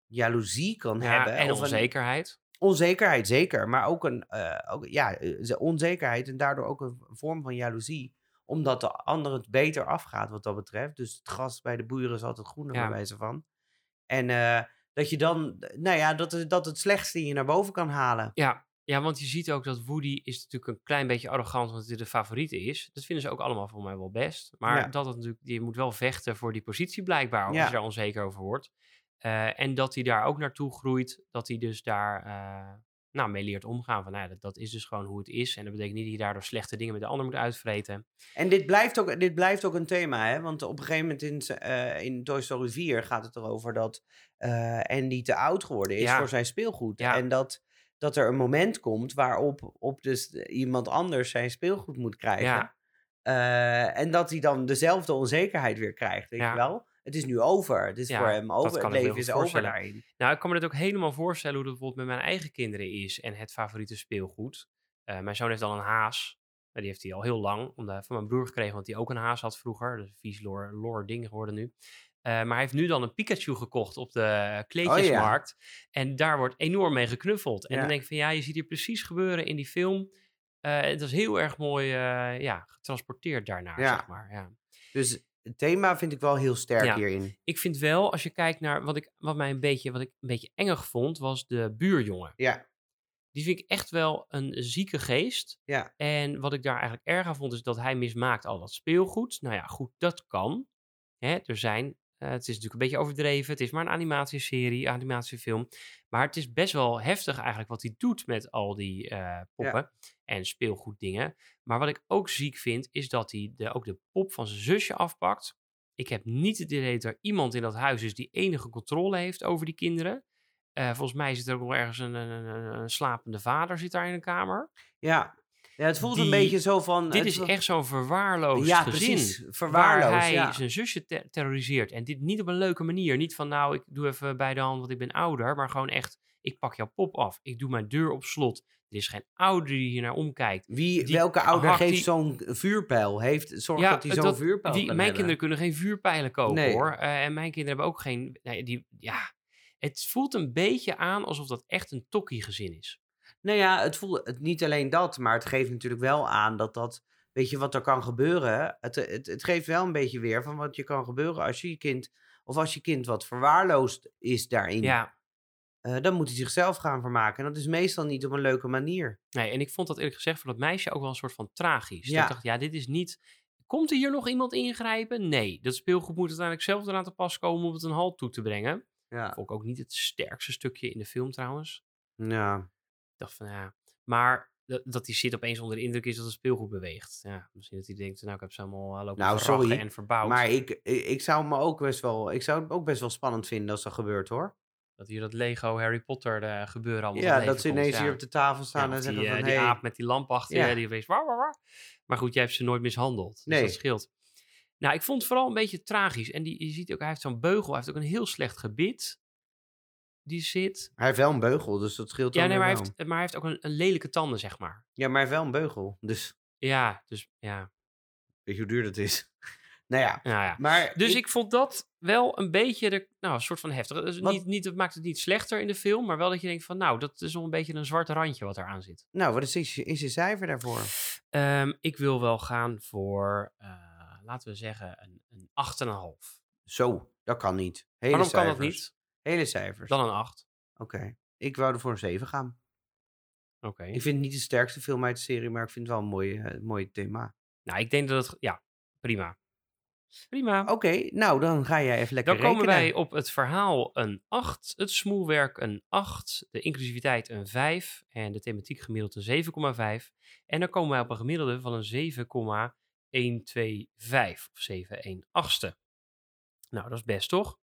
jaloezie kan Ja, hebben. en of een onzekerheid. onzekerheid, zeker. Maar ook een eh, ook, ja, ze- onzekerheid en daardoor ook een vorm van jaloezie. Omdat de ander het beter afgaat wat dat betreft. Dus het gras bij de boeren is altijd groener Ja. bij wijze van. En dat je dan, nou ja, dat, het- dat het slechtste je naar boven kan halen. Ja, Ja, want je ziet ook dat Woody is natuurlijk een klein beetje arrogant, omdat hij de favoriete is. Dat vinden ze ook allemaal voor mij wel best. Maar Ja. dat het natuurlijk, je moet wel vechten voor die positie blijkbaar, als Ja. je daar onzeker over wordt. Eh, en dat hij daar ook naartoe groeit, dat hij dus daar eh, nou, mee leert omgaan. Van, nou, dat, dat is dus gewoon hoe het is. En dat betekent niet dat je daardoor slechte dingen met de ander moet uitvreten. En dit blijft, ook, dit blijft ook een thema, hè? Want op een gegeven moment in, eh, in Toy Story 4 gaat het erover dat Andy te oud geworden is Ja. voor zijn speelgoed. Ja. En dat, dat er een moment komt waarop op dus iemand anders zijn speelgoed moet krijgen. Ja. Eh, en dat hij dan dezelfde onzekerheid weer krijgt, weet Ja. je wel? Het is nu over. Het is Ja, voor hem over. Het leven is over daarin. Nou, ik kan me dat ook helemaal voorstellen hoe dat bijvoorbeeld met mijn eigen kinderen is en het favoriete speelgoed. Eh, mijn zoon heeft al een haas. Nou, die heeft hij al heel lang omdat, van mijn broer gekregen, want hij ook een haas had vroeger. Is een vies lore, lore ding geworden nu. Eh, maar hij heeft nu dan een Pikachu gekocht op de kleedjesmarkt. En daar wordt enorm mee geknuffeld. En Ja. dan denk ik van ja, je ziet hier precies gebeuren in die film. Eh het is heel erg mooi eh, ja, getransporteerd daarnaar, Ja. zeg maar. Ja. Dus het thema vind ik wel heel sterk Ja. hierin. Ik vind wel, als je kijkt naar wat, ik, wat mij een beetje, wat ik een beetje engig vond, was de buurjongen. Ja, Die vind ik echt wel een zieke geest. ja. En wat ik daar eigenlijk erg aan vond, is dat hij mismaakt al dat speelgoed. Nou ja, goed, dat kan. Hè, er zijn, eh, het is natuurlijk een beetje overdreven. Het is maar een animatieserie, animatiefilm. Maar het is best wel heftig eigenlijk wat hij doet met al die eh, poppen en speelgoeddingen. Maar wat ik ook ziek vind, is dat hij de, ook de pop van zijn zusje afpakt. Ik heb niet het idee dat er iemand in dat huis is die enige controle heeft over die kinderen. Eh, volgens mij zit er ook wel ergens een, een, een, een slapende vader zit daar in een kamer. Ja. Ja, het voelt een beetje zo van... Dit is echt zo'n verwaarloosd Ja, gezin. precies. Waar Verwaarloosd, hij ja. zijn zusje te- terroriseert. En dit niet op een leuke manier. Niet van nou, ik doe even bij de hand, want ik ben ouder. Maar gewoon echt, ik pak jouw pop af. Ik doe mijn deur op slot. Er is geen ouder die hier naar omkijkt. Wie, Die welke ouder geeft die- zo'n vuurpijl? Heeft, zorg dat hij zo'n vuurpijl die- Mijn hebben. kinderen kunnen geen vuurpijlen kopen Nee. hoor. Eh, en mijn kinderen hebben ook geen... Nee, die, ja, het voelt een beetje aan alsof dat echt een tokkie gezin is. Nou ja, het voelt het, niet alleen dat, maar het geeft natuurlijk wel aan dat dat, weet je wat er kan gebeuren? Het, het, het geeft wel een beetje weer van wat je kan gebeuren als je je kind, of als je kind wat verwaarloosd is daarin. Ja, Eh, dan moet hij zichzelf gaan vermaken. En dat is meestal niet op een leuke manier. Nee, en ik vond dat eerlijk gezegd voor dat meisje ook wel een soort van tragisch. Ja. Ik dacht, ja, dit is niet... Komt er hier nog iemand ingrijpen? Nee, dat speelgoed moet uiteindelijk zelf eraan te pas komen om het een halt toe te brengen. Ja. Vond ik ook niet het sterkste stukje in de film trouwens. ja. Ik dacht van, ja... Maar dat, die zit opeens onder de indruk is dat het speelgoed beweegt. Ja, misschien dat hij denkt, nou, ik heb ze allemaal uh, lopen Nou, sorry, en verbouwd. Maar ik, ik, ik zou me ook best wel, ik zou het ook best wel spannend vinden als dat gebeurt hoor. Dat hier dat Lego Harry Potter eh, gebeuren allemaal Ja, dat ze komt, ineens ja. hier op de tafel staan Ja, en zeggen die, van, eh, die hey, aap met die lamp achter Ja. je, die wees waar, waar, waar. Maar goed, jij hebt ze nooit mishandeld. Dus Nee. dat scheelt. Nou, ik vond het vooral een beetje tragisch. En die, je ziet ook, hij heeft zo'n beugel, hij heeft ook een heel slecht gebit. Die zit. hij heeft wel een beugel, dus dat scheelt Ja, nee, maar hij heeft, maar hij heeft ook een, een lelijke tanden, zeg maar. Ja, maar hij heeft wel een beugel, dus Ja, dus ja. weet je hoe duur dat is? nou ja, Nou ja. maar... Dus ik, vond dat wel een beetje, de, nou, een soort van heftig. Dus Wat- niet, niet, dat maakt het niet slechter in de film, maar wel dat je denkt van, nou, dat is wel een beetje een zwart randje wat eraan zit. Nou, wat is, is, is je cijfer daarvoor? Ehm, ik wil wel gaan voor, eh, laten we zeggen, een, een 8,5. Zo, dat kan niet. Hele Waarom kan dat niet? Hele cijfers. Dan een 8. Oké. Ik wou er voor een 7 gaan. Oké. Ik vind het niet de sterkste film uit de serie, maar ik vind het wel een mooi, eh, mooi thema. Nou, ik denk dat het, ja, prima. Prima. Oké, nou dan ga jij even lekker Dan komen rekenen. wij op het verhaal een 8, het smoelwerk een 8, de inclusiviteit een 5 en de thematiek gemiddeld een 7,5. En dan komen wij op een gemiddelde van een 7,125 of 7,1 achtste. Nou, dat is best toch?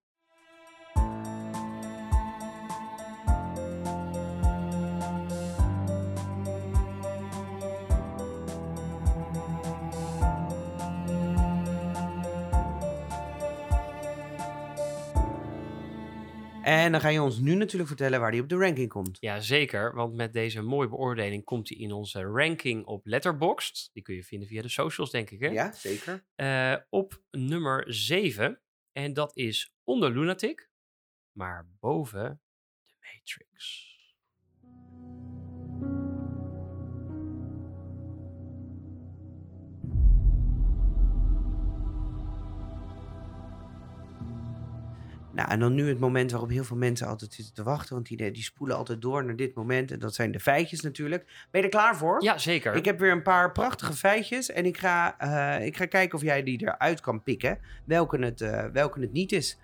En dan ga je ons nu natuurlijk vertellen waar die op de ranking komt. Ja, zeker. Want met deze mooie beoordeling komt hij in onze ranking op Letterboxd. Die kun je vinden via de socials, denk ik. Hè? Ja, zeker. Eh, op nummer 7. En dat is onder Lunatic, maar boven The Matrix. Nou, en dan nu het moment waarop heel veel mensen altijd zitten te wachten. Want die, die spoelen altijd door naar dit moment. En dat zijn de feitjes natuurlijk. Ben je er klaar voor? Ja, zeker. Ik heb weer een paar prachtige feitjes. En ik ga, eh, ik ga kijken of jij die eruit kan pikken. Welke het, eh, welke het niet is.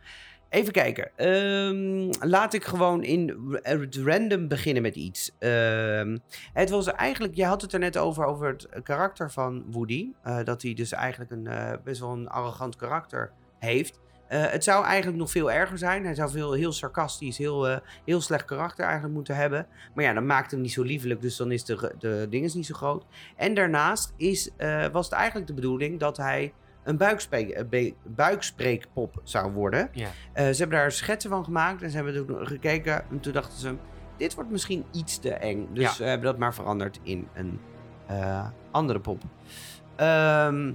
Even kijken. Ehm, laat ik gewoon in het random beginnen met iets. Ehm, het was eigenlijk, je had het er net over, over het karakter van Woody. Eh, dat hij dus eigenlijk een, eh, best wel een arrogant karakter heeft. Eh, het zou eigenlijk nog veel erger zijn. Hij zou veel heel sarcastisch, heel, eh, heel slecht karakter eigenlijk moeten hebben. Maar ja, dat maakt hem niet zo liefelijk, dus dan is de, de ding is niet zo groot. En daarnaast is, eh, was het eigenlijk de bedoeling dat hij een buikspreek, buikspreekpop zou worden. Ja. Ze hebben daar schetsen van gemaakt en ze hebben toen gekeken. En toen dachten ze, dit wordt misschien iets te eng. Dus Ja. ze hebben dat maar veranderd in een andere pop. Ehm,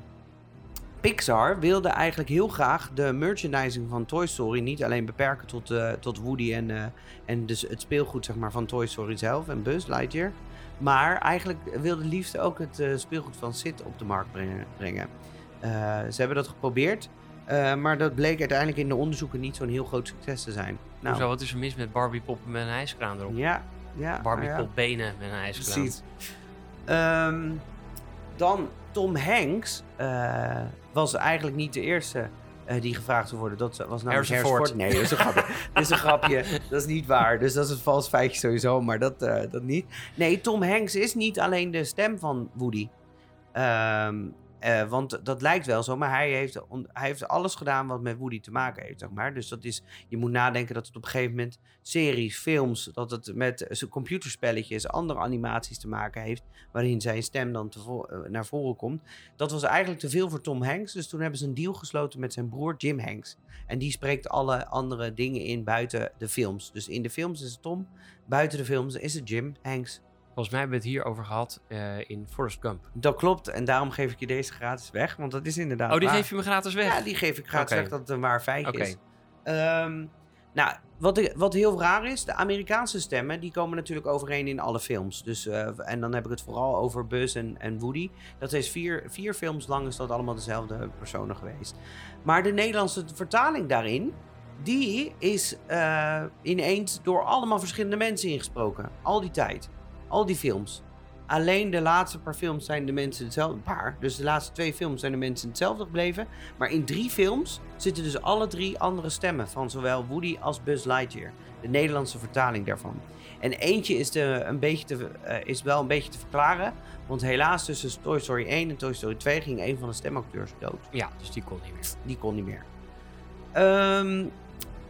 Pixar wilde eigenlijk heel graag de merchandising van Toy Story niet alleen beperken tot, eh, tot Woody en, eh, en dus het speelgoed zeg maar, van Toy Story zelf en Buzz Lightyear. Maar eigenlijk wilde liefst ook het eh, speelgoed van Sid op de markt brengen. ze hebben dat geprobeerd, maar dat bleek uiteindelijk in de onderzoeken niet zo'n heel groot succes te zijn. Nou, Hoezo, wat is er mis met Barbie poppen met een ijskraan erop? ja, ja. Barbie nou ja. pop benen met een ijskraan. Precies. Ehm, dan Tom Hanks eh, was eigenlijk niet de eerste eh, die gevraagd zou worden. Dat was namelijk Ford. Nee, dat is een grapje. dat is een grapje. Dat is niet waar. Dus dat is een vals feitje sowieso, maar dat, eh, dat niet. Nee, Tom Hanks is niet alleen de stem van Woody. Ehm, eh, want dat lijkt wel zo, maar hij heeft, hij heeft alles gedaan wat met Woody te maken heeft, zeg maar. Dus dat is, je moet nadenken dat het op een gegeven moment series, films, dat het met computerspelletjes, andere animaties te maken heeft, waarin zijn stem dan eh, naar voren komt. Dat was eigenlijk te veel voor Tom Hanks, dus toen hebben ze een deal gesloten met zijn broer Jim Hanks. En die spreekt alle andere dingen in buiten de films. Dus in de films is het Tom, buiten de films is het Jim Hanks. Volgens mij hebben we het hier over gehad eh, in Forrest Gump. Dat klopt, en daarom geef ik je deze gratis weg, want dat is inderdaad Oh, die waar. geef je me gratis weg? Ja, die geef ik gratis Oké. weg dat het een waar feitje Oké. is. Ehm, nou, wat, wat heel raar is, de Amerikaanse stemmen, die komen natuurlijk overeen in alle films. Dus, eh, en dan heb ik het vooral over Buzz en, en Woody. Dat is vier, vier films lang is dat allemaal dezelfde personen geweest. Maar de Nederlandse vertaling daarin, die is eh, ineens door allemaal verschillende mensen ingesproken. Al die tijd. Al die films. Alleen de laatste paar films zijn de mensen hetzelfde. Een paar. Dus de laatste twee films zijn de mensen hetzelfde gebleven. Maar in drie films zitten dus alle drie andere stemmen. Van zowel Woody als Buzz Lightyear. De Nederlandse vertaling daarvan. En eentje is, de, een beetje te, eh, is wel een beetje te verklaren. Want helaas tussen Toy Story 1 en Toy Story 2 ging een van de stemacteurs dood. Ja, dus die kon niet meer. Die kon niet meer. Ehm,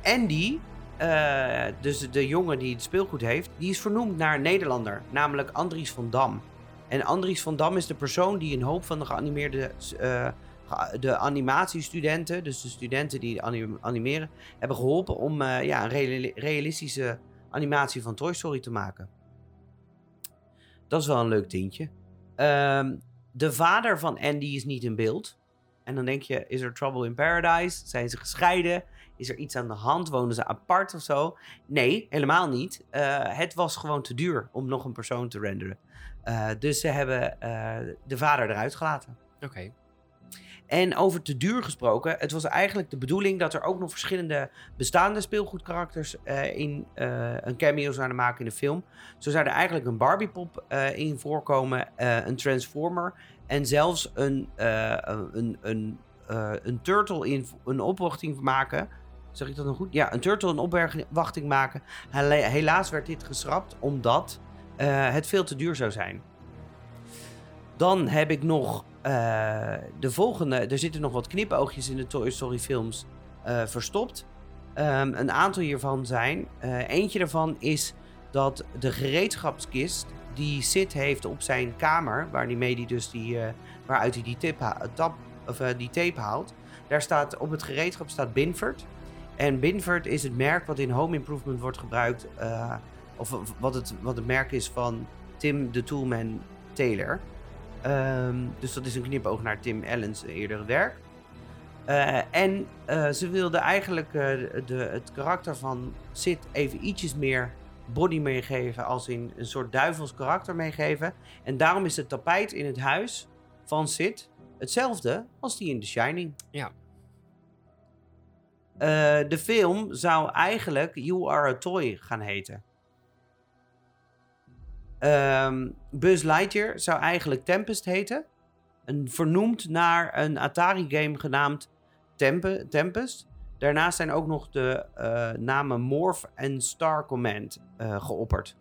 Andy, eh, dus de jongen die het speelgoed heeft, die is vernoemd naar een Nederlander, namelijk Andries van Dam. En Andries van Dam is de persoon die een hoop van de geanimeerde, eh, de animatiestudenten, dus de studenten die anim- animeren, hebben geholpen om eh, ja, een reali- realistische animatie van Toy Story te maken. Dat is wel een leuk tintje. Ehm, de vader van Andy is niet in beeld. En dan denk je, is er trouble in paradise? Zijn ze gescheiden? Is er iets aan de hand? Wonen ze apart of zo? Nee, helemaal niet. Eh, het was gewoon te duur om nog een persoon te renderen. Eh, dus ze hebben eh, de vader eruit gelaten. Oké. En over te duur gesproken, het was eigenlijk de bedoeling dat er ook nog verschillende bestaande speelgoedkarakters in een cameo zouden maken in de film. Zo zou er eigenlijk een Barbiepop eh in voorkomen, een Transformer en zelfs een, een, een, een Turtle in een opwachting maken. Zeg ik dat nog goed? Ja, een Turtle in opwachting maken. Helaas werd dit geschrapt omdat eh, het veel te duur zou zijn. Dan heb ik nog eh, de volgende. Er zitten nog wat knipoogjes in de Toy Story films eh, verstopt. Ehm, een aantal hiervan zijn. eentje daarvan is dat de gereedschapskist die Sid heeft op zijn kamer, waar die dus die, waaruit hij die, of, die tape haalt. Daar staat op het gereedschap staat Binford. En Binford is het merk wat in Home Improvement wordt gebruikt. eh, of wat het, wat merk is van Tim de Toolman Taylor. Ehm, dus dat is een knipoog naar Tim Allen's eerdere werk. Eh, en eh, ze wilden eigenlijk de, het karakter van Sid even ietsjes meer body meegeven. Als in een soort duivels karakter meegeven. En daarom is het tapijt in het huis van Sid hetzelfde als die in The Shining. Ja. Eh, de film zou eigenlijk You Are a Toy gaan heten. Ehm, Buzz Lightyear zou eigenlijk Tempest heten. Vernoemd naar een Atari-game genaamd Tempe, Tempest. Daarnaast zijn ook nog de eh, namen Morph en Star Command eh, geopperd.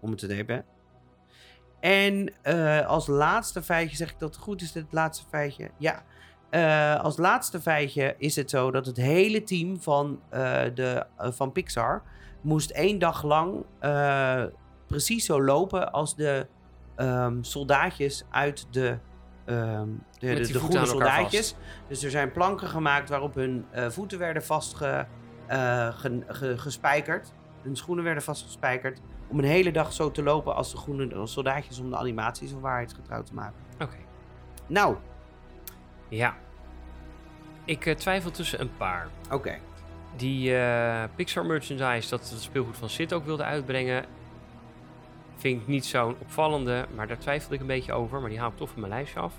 Om het te nemen. En als laatste feitje, zeg ik dat goed? Is dit laatste feitje? Ja. Eh, als laatste feitje is het zo dat het hele team van, eh, de, eh, van Pixar moest één dag lang precies zo lopen als de ehm, soldaatjes uit de, ehm, de, de, groene soldaatjes. Dus er zijn planken gemaakt waarop hun voeten werden vastge, eh, ge- ge- gespijkerd. Hun schoenen werden vastgespijkerd. Om een hele dag zo te lopen als de groene soldaatjes om de animatie zo waarheidsgetrouw te maken. Oké. Nou, Ja. Ik eh, twijfel tussen een paar. oké. Die eh, Pixar merchandise dat het speelgoed van Sid ook wilde uitbrengen, vind ik niet zo'n opvallende, maar daar twijfelde ik een beetje over, maar die haal ik toch van mijn lijstje af.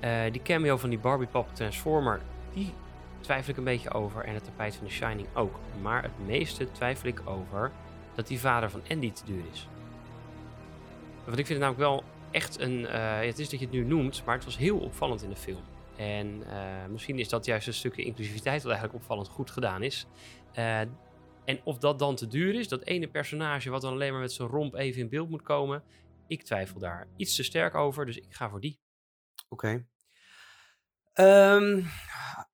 Eh, die cameo van die Barbie Pop Transformer, die twijfel ik een beetje over en het tapijt van The Shining ook. Maar het meeste twijfel ik over dat die vader van Andy te duur is. Want ik vind het namelijk wel echt een, het is dat je het nu noemt, maar het was heel opvallend in de film. En eh, misschien is dat juist een stukje inclusiviteit wat eigenlijk opvallend goed gedaan is. Eh, en of dat dan te duur is, dat ene personage wat dan alleen maar met zijn romp even in beeld moet komen. Ik twijfel daar iets te sterk over, dus ik ga voor die. Oké. Ehm,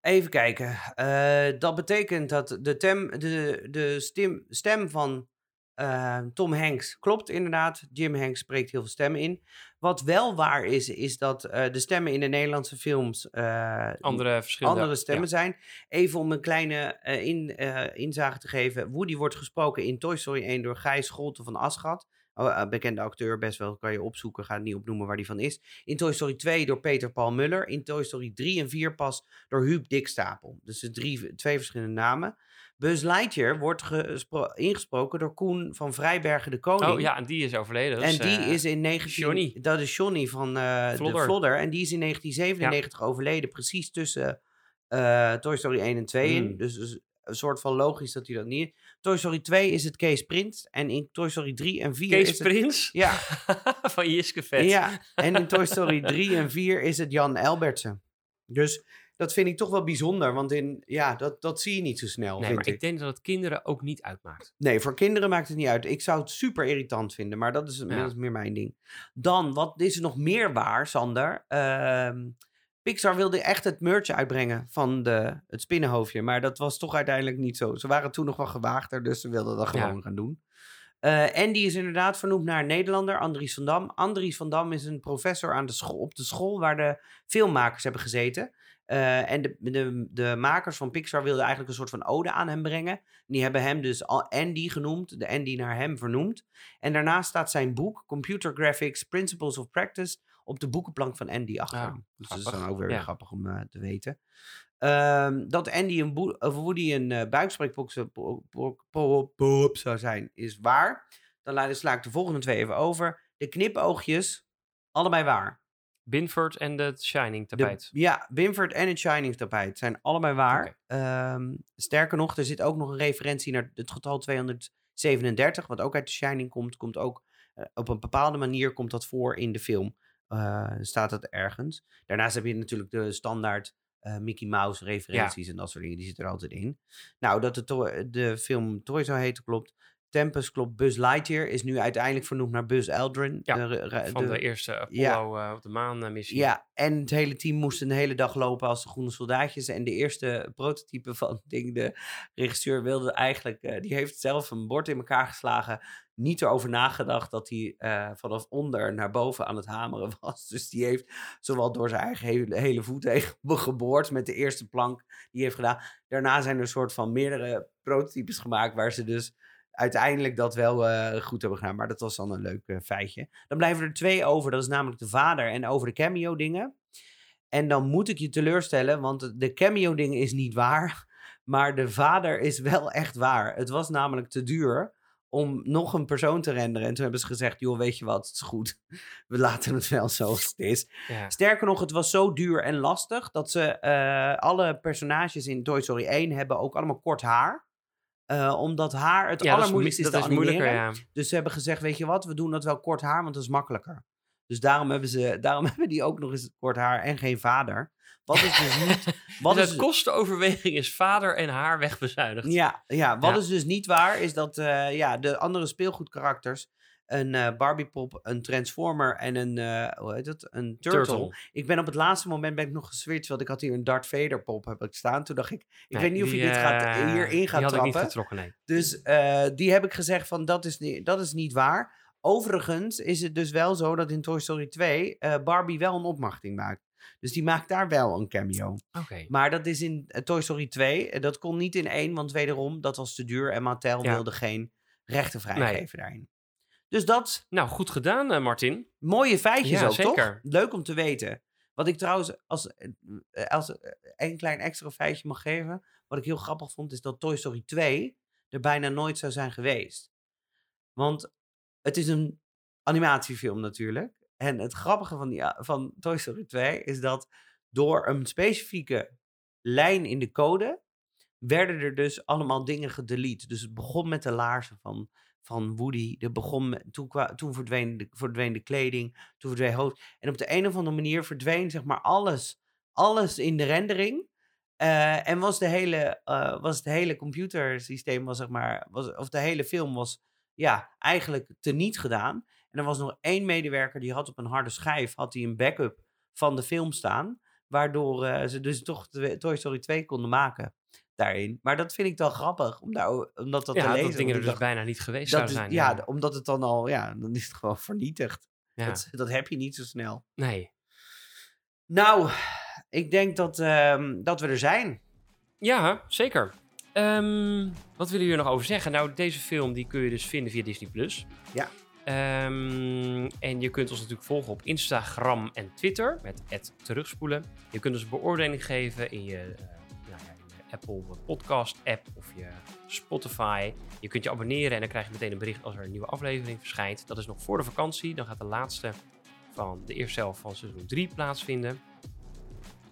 even kijken. Eh, dat betekent dat de, tem, de, de stem, stem van eh, Tom Hanks klopt inderdaad. Jim Hanks spreekt heel veel stemmen in. Wat wel waar is, is dat eh, de stemmen in de Nederlandse films eh, Andere verschillende andere stemmen zijn. Even om een kleine eh, in, inzage te geven. Woody wordt gesproken in Toy Story 1 door Gijs Scholte van Aschat. Oh, bekende acteur, best wel, kan je opzoeken. Ga het niet opnoemen waar die van is. In Toy Story 2 door Peter Paul Muller. In Toy Story 3 en 4 pas door Huub Dikstapel. Dus de drie, twee verschillende namen. Buzz Lightyear wordt gespro- ingesproken door Koen van Vrijbergen de Koning. Oh ja, en die is overleden. En die eh, is in 19... Johnny. Dat is Johnny van eh de Vlodder. En die is in 1997 overleden. Precies tussen eh, Toy Story 1 en 2 in. Hmm. Dus, dus een soort van logisch dat hij dat niet... Toy Story 2 is het Kees Prins. En in Toy Story 3 en 4 Kees is het... Prins Ja, van Jiske Vet. ja, en in Toy Story 3 en 4 is het Jan Elbertsen. Dus dat vind ik toch wel bijzonder. Want in, ja, dat, dat zie je niet zo snel, Nee, maar ik denk dat het kinderen ook niet uitmaakt. Nee, voor kinderen maakt het niet uit. Ik zou het super irritant vinden, maar dat is, Ja. dat is meer mijn ding. Dan, wat is er nog meer waar, Sander? Ehm, Pixar wilde echt het merch uitbrengen van de, het spinnenhoofdje, maar dat was toch uiteindelijk niet zo. Ze waren toen nog wel gewaagder, dus ze wilden dat Ja. gewoon gaan doen. Eh Andy is inderdaad vernoemd naar een Nederlander, Andries van Dam. Andries van Dam is een professor aan de school, op de school waar de filmmakers hebben gezeten. Eh, en de, de, de makers van Pixar wilden eigenlijk een soort van ode aan hem brengen. Die hebben hem dus Andy genoemd, de Andy naar hem vernoemd. En daarnaast staat zijn boek, Computer Graphics Principles of Practice, op de boekenplank van Andy achter Ah. Dus dat is dan ook weer Ja. grappig om eh, te weten. Ehm, dat Andy een, of Woody een uh, buikspreekpop zou zijn, is waar. Dan la- sla ik de volgende twee even over. De knipoogjes, allebei waar. Binford en de Shining De- tapijt. ja, Winford en het Shining tapijt zijn allebei waar. Ehm, sterker nog, er zit ook nog een referentie naar het getal 237, wat ook uit The Shining komt. Komt ook eh, op een bepaalde manier komt dat voor in de film. Eh, staat dat ergens. Daarnaast heb je natuurlijk de standaard eh, Mickey Mouse referenties en dat soort dingen. Die zitten er altijd in. Nou, dat de, to- de film Toy zou heten klopt. Tempest klopt. Buzz Lightyear is nu uiteindelijk vernoemd naar Buzz Aldrin. Ja, de Van de, de- eerste Apollo ja. eh, op de maan eh, missie. ja, en het hele team moest een hele dag lopen als de groene soldaatjes. En de eerste prototype van het ding, de regisseur wilde eigenlijk, eh, die heeft zelf een bord in elkaar geslagen. Niet erover nagedacht dat hij vanaf onder naar boven aan het hameren was. Dus die heeft zowel door zijn eigen hele, hele voet heen geboord met de eerste plank die hij heeft gedaan. Daarna zijn er een soort van meerdere prototypes gemaakt waar ze dus uiteindelijk dat wel eh, goed hebben gedaan. Maar dat was dan een leuk eh, feitje. Dan blijven er twee over. Dat is namelijk de vader en over de cameo dingen. En dan moet ik je teleurstellen, want de cameo dingen is niet waar. Maar de vader is wel echt waar. Het was namelijk te duur om nog een persoon te renderen. En toen hebben ze gezegd, joh, weet je wat, het is goed. We laten het wel zoals het is. Ja. Sterker nog, het was zo duur en lastig dat ze eh, alle personages in Toy Story 1 hebben ook allemaal kort haar. Eh, omdat haar het Ja, is, allermoeilijkste is, dat te is moeilijker, animeren. ja. Dus ze hebben gezegd, weet je wat, we doen dat wel kort haar, want dat is makkelijker. Dus daarom hebben, ze, daarom hebben die ook nog eens kort haar en geen vader. Wat is dus niet... Wat dus is, uit kostenoverweging is vader en haar wegbezuinigd. ja, ja, wat Ja. is dus niet waar, is dat eh, ja, de andere speelgoedkarakters... Een eh Barbiepop, een Transformer en een, eh, hoe heet het? Een turtle. Turtle. Ik ben op het laatste moment ben ik nog geswitcht, want ik had hier een Darth Vader pop heb ik staan. Toen dacht ik, ik Nee, weet niet of je dit gaat, eh, hierin gaat Die ik niet trappen. getrokken, nee. Dus die heb ik gezegd van dat is, niet, dat is niet waar. Overigens is het dus wel zo dat in Toy Story 2 eh, Barbie wel een opmachting maakt. Dus die maakt daar wel een cameo. Oké. Maar dat is in Toy Story 2. eh, dat kon niet in één, want wederom, dat was te duur. En Mattel Ja. wilde geen rechten vrijgeven daarin. Dus dat, Nou, goed gedaan, eh, Martin. mooie feitjes Ja, ook, zeker. toch? Leuk om te weten. Wat ik trouwens, als, eh, eh, als eh, een klein extra feitje mag geven. Wat ik heel grappig vond, is dat Toy Story 2 er bijna nooit zou zijn geweest. Want het is een animatiefilm natuurlijk. En het grappige van, die, van Toy Story 2 is dat door een specifieke lijn in de code werden er dus allemaal dingen gedelete. Dus het begon met de laarzen van, van Woody. Er begon toen, toen verdween, de, kleding, toen verdween hoofd. En op de een of andere manier verdween zeg maar alles, alles in de rendering. Eh, en was, de hele, eh, was het hele computersysteem, was, zeg maar, was, of de hele film was ja, eigenlijk teniet gedaan. En er was nog één medewerker die had op een harde schijf had hij een backup van de film staan. Waardoor eh, ze dus toch Toy Story 2 konden maken daarin. Maar dat vind ik dan grappig, om daar, omdat dat te ja, lezen. dat dingen er dus bijna niet geweest dat zouden is- zijn. ja, omdat het dan al, ja, dan is het gewoon vernietigd. Ja. Dat, dat heb je niet zo snel. Nee. Nou, ik denk dat, ehm, dat we er zijn. Ja, zeker. Ehm, wat willen jullie er nog over zeggen? Nou, deze film die kun je dus vinden via Disney+. Plus. Ja. Ehm, en je kunt ons natuurlijk volgen op Instagram en Twitter met terugspoelen. Je kunt ons een beoordeling geven in je, eh, Apple Podcast app of je Spotify. Je kunt je abonneren en dan krijg je meteen een bericht als er een nieuwe aflevering verschijnt. Dat is nog voor de vakantie. Dan gaat de laatste van de eerste helft van seizoen 3 plaatsvinden.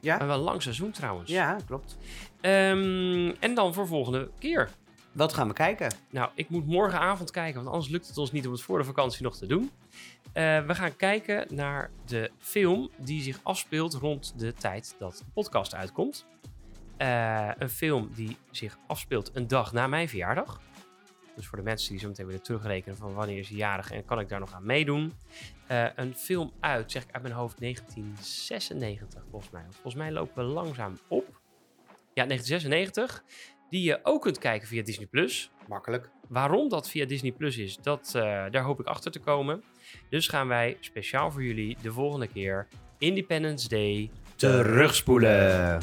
Ja? Maar wel een lang seizoen trouwens. Ja, klopt. Ehm, en dan voor volgende keer. Wat gaan we kijken? Nou, ik moet morgenavond kijken, want anders lukt het ons niet om het voor de vakantie nog te doen. Eh, we gaan kijken naar de film die zich afspeelt rond de tijd dat de podcast uitkomt. Eh, een film die zich afspeelt een dag na mijn verjaardag. Dus voor de mensen die zo meteen willen terugrekenen van wanneer is jarig en kan ik daar nog aan meedoen. Eh, een film uit, zeg ik uit mijn hoofd, 1996 volgens mij. Volgens mij lopen we langzaam op. Ja, 1996. Die je ook kunt kijken via Disney+. Plus. Makkelijk. Waarom dat via Disney Plus is, dat, eh, daar hoop ik achter te komen. Dus gaan wij speciaal voor jullie de volgende keer Independence Day Terugspoelen.